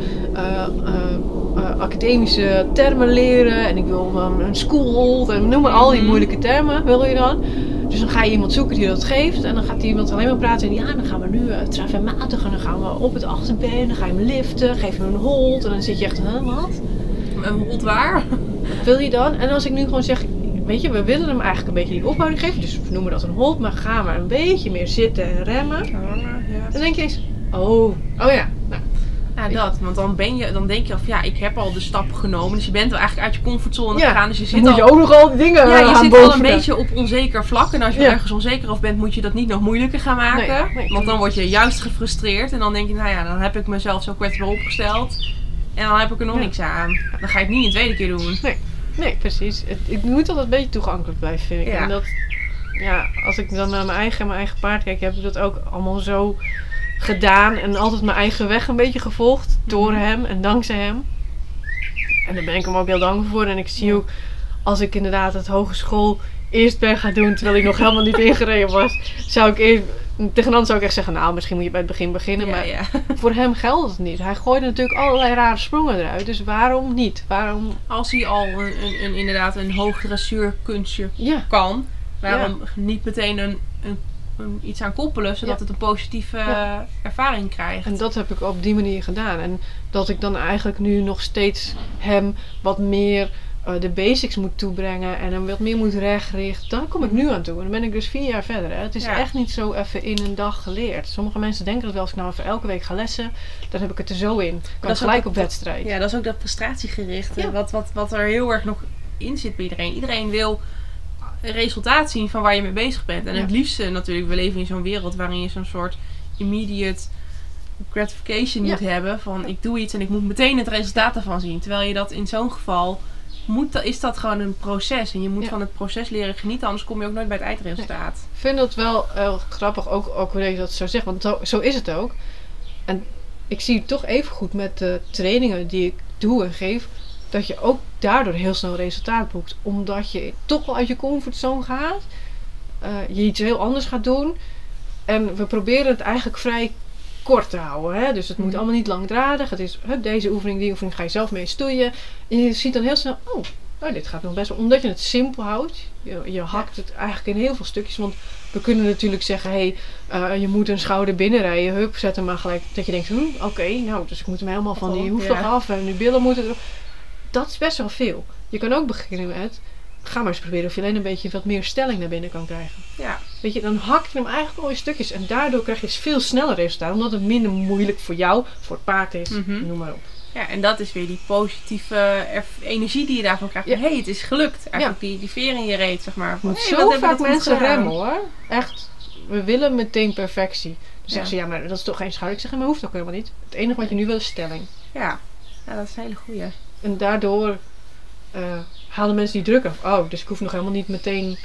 academische termen leren. En ik wil um, een schoolhold en noem maar al die Mhm. moeilijke termen wil je dan. Dus dan ga je iemand zoeken die dat geeft. En dan gaat die iemand alleen maar praten. En ja, dan gaan we nu uh. En dan gaan we op het achterbeen. Dan ga je hem liften. Geef je hem een hold. En dan zit je echt, huh, wat? Een hond waar? Wil je dan? En als ik nu gewoon zeg, weet je, we willen hem eigenlijk een beetje die ophouding geven. Dus we noemen dat een hold, maar gaan we een beetje meer zitten en remmen. Ja. Dan denk je eens, oh, oh ja. Nou, Ja, dat. Want dan, ben je, dan denk je of ja, ik heb al de stap genomen. Dus je bent wel eigenlijk uit je comfortzone Ja, gegaan. Dus je dan zit moet al, je ook nog al die dingen ja, je aan zit al een beetje op onzeker vlak. En als je Ja. ergens onzeker of bent, moet je dat niet nog moeilijker gaan maken. Nee, nee. Want dan word je juist gefrustreerd. En dan denk je, nou ja, dan heb ik mezelf zo kwetsbaar opgesteld. En dan heb ik er nog Ja. niks aan. Dan ga het niet een tweede keer doen. Nee, precies. Het, ik moet altijd een beetje toegankelijk blijven, vind ik. Ja. En dat, ja, als ik dan naar mijn eigen, mijn eigen paard kijk, heb ik dat ook allemaal zo gedaan. En altijd mijn eigen weg een beetje gevolgd. Door Mhm. hem en dankzij hem. En daar ben ik hem ook heel dankbaar voor. En ik zie ook, als ik inderdaad het hogeschool eerst ben gaan doen, terwijl ik nog helemaal niet (laughs) ingereden was, zou ik eerst... Tegen zou ik echt zeggen, nou, misschien moet je bij het begin beginnen. Ja, maar ja. (laughs) voor hem geldt het niet. Hij gooide natuurlijk allerlei rare sprongen eruit. Dus waarom niet? Waarom, Als hij al een, een, een- inderdaad een hoog dressuurkunstje ja. kan, waarom niet meteen een, een, iets aan koppelen, zodat Ja. het een positieve Ja. eh, ervaring krijgt. En dat heb ik op die manier gedaan. En dat ik dan eigenlijk nu nog steeds hem wat meer eh, de basics moet toebrengen en hem wat meer moet rechtrichten, dan kom ik nu aan toe. En dan ben ik dus vier jaar verder. Hè. Het is Ja. echt niet zo even in een dag geleerd. Sommige mensen denken dat wel als ik nou even elke week ga lessen, dan heb ik het er zo in. Kan Dat gelijk op wedstrijd. Ja, dat is ook dat prestatiegerichte. Ja. Wat, wat, wat er heel erg nog in zit bij iedereen. Iedereen wil een resultaat zien van waar je mee bezig bent. En Ja. het liefste natuurlijk, we leven in zo'n wereld waarin je zo'n soort immediate gratification moet hebben. Van ik doe iets en ik moet meteen het resultaat ervan zien. Terwijl je dat in zo'n geval moet, dat- is dat gewoon een proces. En je moet Ja. van het proces leren genieten, anders kom je ook nooit bij het eindresultaat. Ik vind dat wel heel grappig, ook, ook hoe je dat zo zegt, want zo, zo is het ook. En ik zie het toch even goed met de trainingen die ik doe en geef, dat je ook daardoor heel snel resultaat boekt. Omdat je toch wel uit je comfortzone gaat, eh, je iets heel anders gaat doen. En we proberen het eigenlijk vrij kort te houden. Hè? Dus het moet Mhm. allemaal niet langdradig. Het is hup, deze oefening, die oefening ga je zelf mee stoeien. En je ziet dan heel snel, oh, oh, dit gaat nog best wel. Omdat je het simpel houdt. Je, je hakt het eigenlijk in heel veel stukjes. Want we kunnen natuurlijk zeggen, hé, hey, je moet een schouder binnenrijden. Hup, zet hem maar gelijk. Dat je denkt, hm, oké, nou, dus ik moet hem helemaal van die hoefslag ja. af. En die billen moeten erop. Dat is best wel veel. Je kan ook beginnen met, ga maar eens proberen of je alleen een beetje wat meer stelling naar binnen kan krijgen. Ja, Weet je, dan hak je hem eigenlijk al in stukjes. En daardoor krijg je veel sneller resultaat. Omdat het minder moeilijk voor jou, voor het paard is. Mhm. Noem maar op. Ja, en dat is weer die positieve energie die je daarvan krijgt. Ja. Hé, hey, het is gelukt. Eigenlijk die, die veer in je reet, zeg maar. Van, moet hey, zo vaak mensen remmen hoor. Echt. We willen meteen perfectie. Dan Ja. zeggen ze, ja, maar dat is toch geen schouder? Ik zeg, ja, maar hoeft ook helemaal niet. Het enige wat je nu wil is stelling. Ja. ja, dat is een hele goeie. En daardoor eh, halen mensen die druk af. Oh, dus ik hoef nog helemaal niet meteen...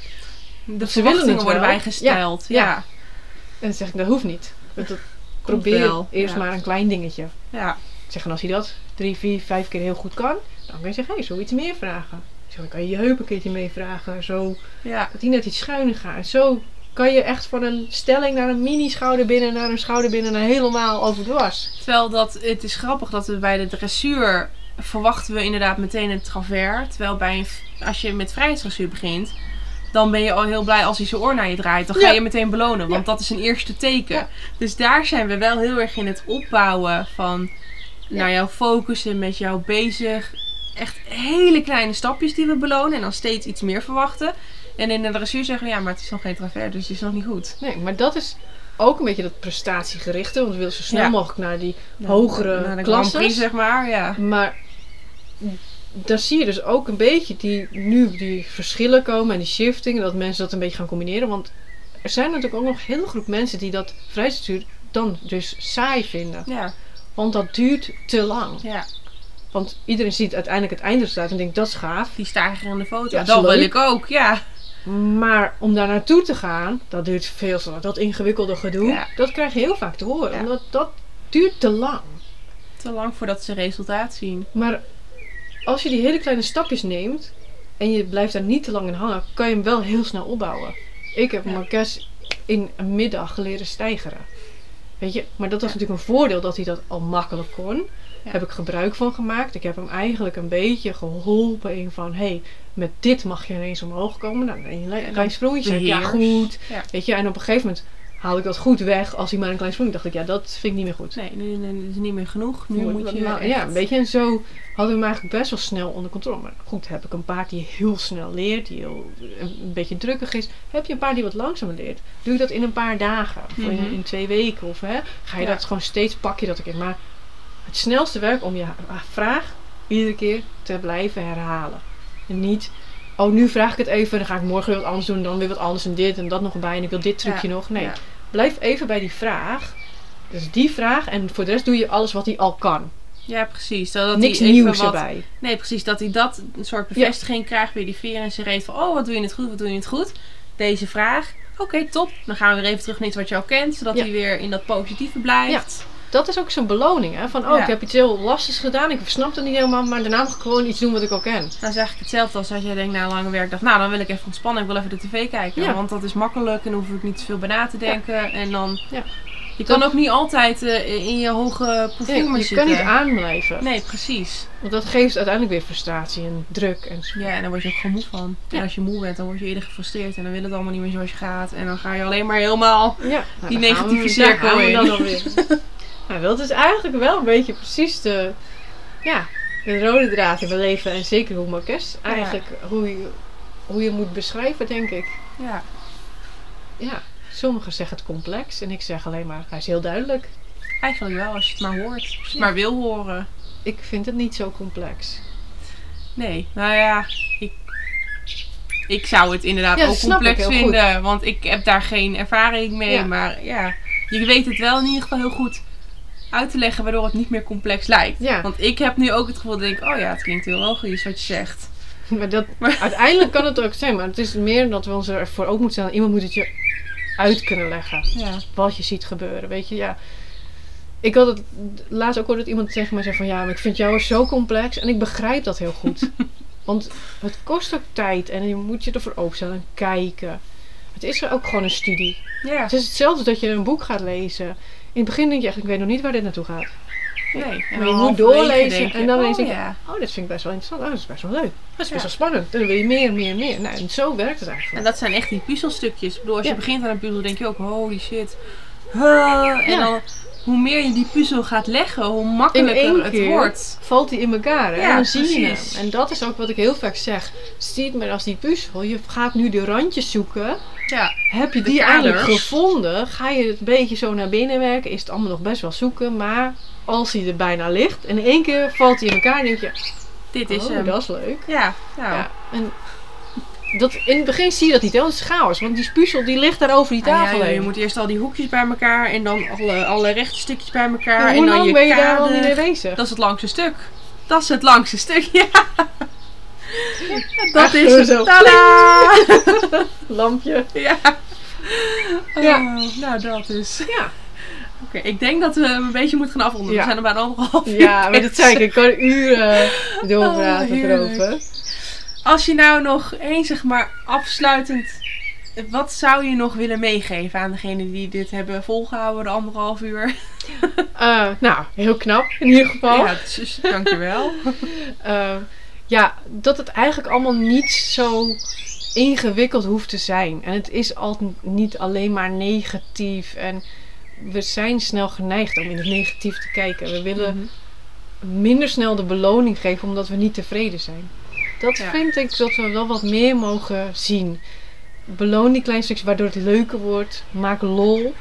De Ze willen het worden wel. bijgesteld. Ja. En dan zeg ik, dat hoeft niet. Dat, dat Komt probeer wel, eerst maar een klein dingetje. ja. Zeg, en als hij dat drie, vier, vijf keer heel goed kan, dan kan je zeggen, hé, hey, zoiets meer vragen. Zeg, dan kan je je heup een keertje meevragen. Zo, ja. dat hij net iets schuiner gaat. Zo kan je echt van een stelling naar een mini schouder binnen, naar een schouder binnen, naar helemaal overdwars. Terwijl dat, het is grappig dat we bij de dressuur verwachten we inderdaad meteen een travers. Terwijl bij een, als je met vrijheidsdressuur begint, dan ben je al heel blij als hij zijn oor naar je draait. Dan ga Ja. je meteen belonen, want dat is een eerste teken. Ja. Dus daar zijn we wel heel erg in het opbouwen van naar jou focussen, met jou bezig. Echt hele kleine stapjes die we belonen en dan steeds iets meer verwachten. En in de dressuur zeggen we, ja, maar het is nog geen travers, dus het is nog niet goed. Nee, maar dat is ook een beetje dat prestatiegerichte, want we willen zo snel mogelijk naar die hogere Naar de Grand klasses. Prix, zeg maar, ja. Maar daar zie je dus ook een beetje die, nu die verschillen komen en die shifting, dat mensen dat een beetje gaan combineren. Want er zijn natuurlijk ook nog een hele groep mensen die dat vrijstuur dan dus saai vinden. Ja, Want dat duurt te lang. ja. Want iedereen ziet uiteindelijk het eindresultaat en denkt dat is gaaf. Die stager in de foto. Ja, dat wil ik ook, ja. Maar om daar naartoe te gaan, dat duurt veel te lang. Dat ingewikkelde gedoe, Ja. dat krijg je heel vaak te horen. Ja. Omdat dat duurt te lang. Te lang voordat ze resultaat zien. Maar als je die hele kleine stapjes neemt en je blijft daar niet te lang in hangen, kan je hem wel heel snel opbouwen. Ik heb Ja. Marques in een middag leren stijgeren. Weet je, maar dat was Ja. natuurlijk een voordeel dat hij dat al makkelijk kon. Ja. Heb ik gebruik van gemaakt. Ik heb hem eigenlijk een beetje geholpen in van, hé, hey, met dit mag je ineens omhoog komen. Nou, een klein sprongetje. Ja, goed. Ja. Weet je, en op een gegeven moment haalde ik dat goed weg. Als hij maar een klein sprongje dacht ik, ja, dat vind ik niet meer goed. Nee, nu, nu is het niet meer genoeg. Nu Nu moet je echt- Ja, een beetje. En zo hadden we hem eigenlijk best wel snel onder controle. Maar goed, heb ik een paard die heel snel leert, die heel, een, beetje drukkig is. Heb je een paard die wat langzamer leert, doe je dat in een paar dagen. Of in, Mhm. in twee weken. Of hè, ga je Ja. dat gewoon steeds, pak je dat keer. Maar het snelste werk om je vraag iedere keer te blijven herhalen. En niet, oh nu vraag ik het even, dan ga ik morgen weer wat anders doen. Dan weer wat anders en dit en dat nog erbij. En ik wil dit trucje Ja, nog. Nee, ja. blijf even bij die vraag. Dus die vraag en voor de rest doe je alles wat hij al kan. Ja, precies. Zodat Niks hij even nieuws wat, erbij. Nee, precies. Dat hij dat een soort bevestiging krijgt bij die veer in zijn reet. Van, oh, wat doe je niet goed, wat doe je niet goed? Deze vraag. Oké, top. Dan gaan we weer even terug naar iets wat je al kent. Zodat hij weer in dat positieve blijft. Dat is ook zo'n beloning, hè? Van, oh, Ja. ik heb iets heel lastigs gedaan. Ik snap het niet helemaal, maar daarna mag ik gewoon iets doen wat ik al ken. Nou is eigenlijk hetzelfde als als jij denkt na een lange werkdag. Nou, dan wil ik even ontspannen. Ik wil even de tv kijken. Ja. Want dat is makkelijk en dan hoef ik niet te veel bij na te denken. En dan... Ja. Je Dat- kan ook niet altijd eh, in je hoge Nee, performance je kan niet aanblijven. Nee, precies. Want dat geeft uiteindelijk weer frustratie en druk. En zo. Ja, en dan word je ook gewoon moe van. Ja. En als je moe bent, dan word je eerder gefrustreerd. En dan wil het allemaal niet meer zoals je gaat. En dan ga je alleen maar helemaal... Ja, nou, Die we- negatieve cirkel in. (laughs) nou, dat is eigenlijk wel een beetje precies de... Ja, de rode draad in mijn leven en zeker hoe Marques eigenlijk hoe, je, hoe je moet beschrijven, denk ik. Ja. Ja, sommigen zeggen het complex en ik zeg alleen maar, hij is heel duidelijk. Eigenlijk wel, als je het maar hoort. Als je het Ja. maar wil horen. Ik vind het niet zo complex. Nee, nou ja, ik, ik zou het inderdaad Ja, ook complex vinden. Want ik heb daar geen ervaring mee. Ja. Maar ja, je weet het wel in ieder geval heel goed uit te leggen waardoor het niet meer complex lijkt. Ja. Want ik heb nu ook het gevoel dat ik denk, oh ja, het klinkt heel logisch wat je zegt. (laughs) Maar dat, Maar- uiteindelijk kan het ook zijn, maar het is meer dat we ons ervoor ook moeten staan. Iemand moet het je uit kunnen leggen. Ja. Wat je ziet gebeuren, weet je. Ja. Ik had het laatst ook hoorde dat iemand tegen mij zei van... Ja, maar ik vind jou zo complex. En ik begrijp dat heel goed. (laughs) Want het kost ook tijd. En je moet je ervoor openstaan en kijken. Het is ook gewoon een studie. Ja. Het is hetzelfde dat je een boek gaat lezen. In het begin denk je echt, ik weet nog niet waar dit naartoe gaat. Nee. En Maar dan je moet doorlezen en dan oh, ineens denk je, ja. Oh, dit vind ik best wel interessant. Oh, dat is best wel leuk. Dat is best Ja. wel spannend. En dan wil je meer, meer, meer. Nou, en zo werkt het En eigenlijk. dat zijn echt die puzzelstukjes. Ik bedoel, als Ja. je begint aan een puzzel, denk je ook, holy shit. Huh. En dan, hoe meer je die puzzel gaat leggen, hoe makkelijker het wordt. valt die in elkaar. Hè? En dan zie je hem. En dat is ook wat ik heel vaak zeg. Zie het maar als die puzzel. Je gaat nu de randjes zoeken. Ja. Heb je De die kaders. gevonden? Ga je het een beetje zo naar binnen werken? Is het allemaal nog best wel zoeken. Maar als hij er bijna ligt. En in één keer valt hij in elkaar. En denk je, Dit is oh, hem. dat is leuk. Ja, nou. Ja. En dat, in het begin zie je dat niet. Het is chaos. Want die puzzel die ligt daar over die Ah, ja, tafel joh, je heen. moet eerst al die hoekjes bij elkaar en dan alle, alle rechte stukjes bij elkaar. Maar en hoe dan lang je ben je daar al mee bezig? Dat is het langste stuk. Dat is het langste stuk, (laughs) ja. (laughs) Dat is het. zo. Tada! (laughs) Lampje. Ja. Ja. Oh, nou, dat is. Ja. Oké, ik denk dat we een beetje moeten gaan afronden. Ja. We zijn er bijna anderhalf uur Ja, maar dat zei ik. Ik kan uren doorpraten Oh, erover. Als je nou nog één, zeg maar, afsluitend... Wat zou je nog willen meegeven aan degenen die dit hebben volgehouden, de anderhalf uur? Eh, nou, heel knap in ieder geval. Ja, dus, dankjewel. (laughs) Eh, ja, dat het eigenlijk allemaal niet zo ingewikkeld hoeft te zijn. En het is altijd niet alleen maar negatief. En we zijn snel geneigd om in het negatief te kijken. We willen Mhm. minder snel de beloning geven omdat we niet tevreden zijn. Dat Ja. vind ik dat we wel wat meer mogen zien. Beloon die kleine stukjes waardoor het leuker wordt. Maak lol.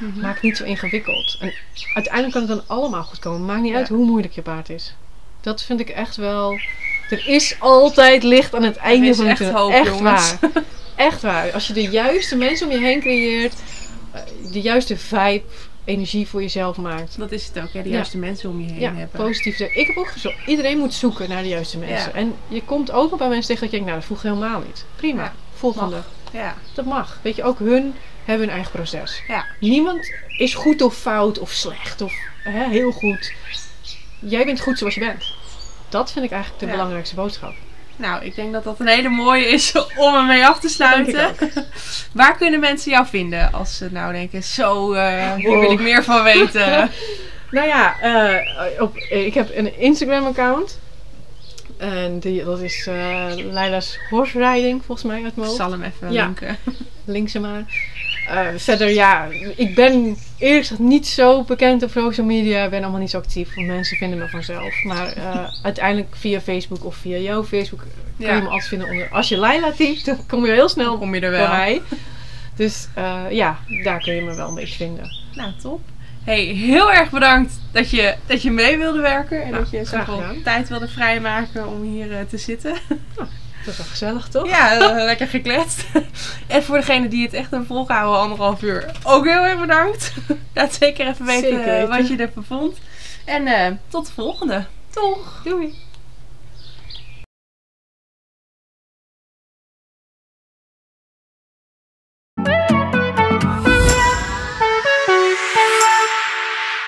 Mhm. Maak niet zo ingewikkeld. En uiteindelijk kan het dan allemaal goed komen. Maakt niet Ja. uit hoe moeilijk je paard is. Dat vind ik echt wel. Er is altijd licht aan het einde van de echt tunnel. hoop, echt jongens. waar. Echt waar. Als je de juiste mensen om je heen creëert, eh, de juiste vibe, energie voor jezelf maakt. Dat is het ook, hè? De Ja. juiste mensen om je heen Ja, hebben. positief. Ik heb ook gezegd, iedereen moet zoeken naar de juiste mensen. Ja. En je komt ook bij mensen tegen dat je denkt, nou dat voegt helemaal niet. Prima, Ja, volgende. Ja, Dat mag. Weet je, ook hun hebben hun eigen proces. ja. Niemand is goed of fout of slecht of hè, heel goed. Jij bent goed zoals je bent. Dat vind ik eigenlijk de Ja. belangrijkste boodschap. Nou, ik denk dat dat een hele mooie is (laughs) om ermee af te sluiten. (laughs) Waar kunnen mensen jou vinden als ze nou denken, zo, eh hier wil ik meer van weten. (laughs) Nou ja, eh, op, ik heb een Instagram account. En die, dat is eh Leila's Horse Riding, volgens mij uit mijn Ik zal hem even Ja. linken. Links maar. Eh, verder, ja, ik ben gezegd niet zo bekend op social media. Ik ben allemaal niet zo actief, mensen vinden me vanzelf. Maar eh, (laughs) uiteindelijk via Facebook of via jouw Facebook kan Ja. je me altijd vinden onder... Als je Laila typt, dan kom je heel snel Dan kom je er bij wel. mij. Dus eh, ja, daar kun je me wel een beetje vinden. Nou, top. Hey, heel erg bedankt dat je, dat je mee wilde werken. En Nou, dat je zoveel tijd wilde vrijmaken om hier te zitten. Dat is wel gezellig, toch? Ja, lekker gekletst. (laughs) En voor degene die het echt hebben volgehouden, anderhalf uur, ook heel erg bedankt. (laughs) Laat zeker even weten, Zeker eh, weten. wat je ervan vond. En eh, tot de volgende. Doeg! Doei!